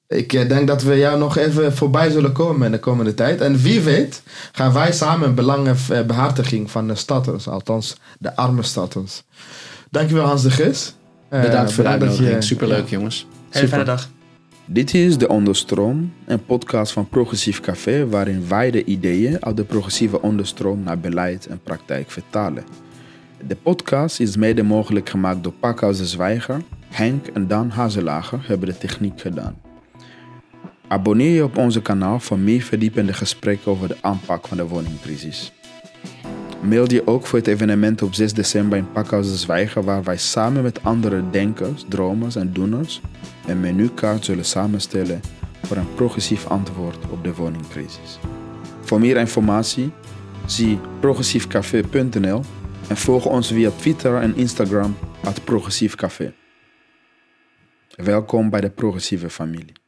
ik denk dat we jou nog even voorbij zullen komen in de komende tijd. En wie weet gaan wij samen belangenbehartiging van de status, althans de arme status. Dankjewel Hans de Gis. Eh, Bedankt voor de uitnodiging. Superleuk, ja. jongens. Hele fijne dag. Dit is De Onderstroom, een podcast van Progressief Café waarin wij de ideeën uit de progressieve onderstroom naar beleid en praktijk vertalen. De podcast is mede mogelijk gemaakt door Pakhuis de Zwijger, Henk en Dan Hazelager hebben de techniek gedaan. Abonneer je op onze kanaal voor meer verdiepende gesprekken over de aanpak van de woningcrisis. Mail je ook voor het evenement op 6 december in Pakhuis de Zwijger waar wij samen met andere denkers, dromers en doeners een menukaart zullen samenstellen voor een progressief antwoord op de woningcrisis. Voor meer informatie zie progressiefcafé.nl en volg ons via Twitter en Instagram at Progressief Café. Welkom bij de progressieve familie.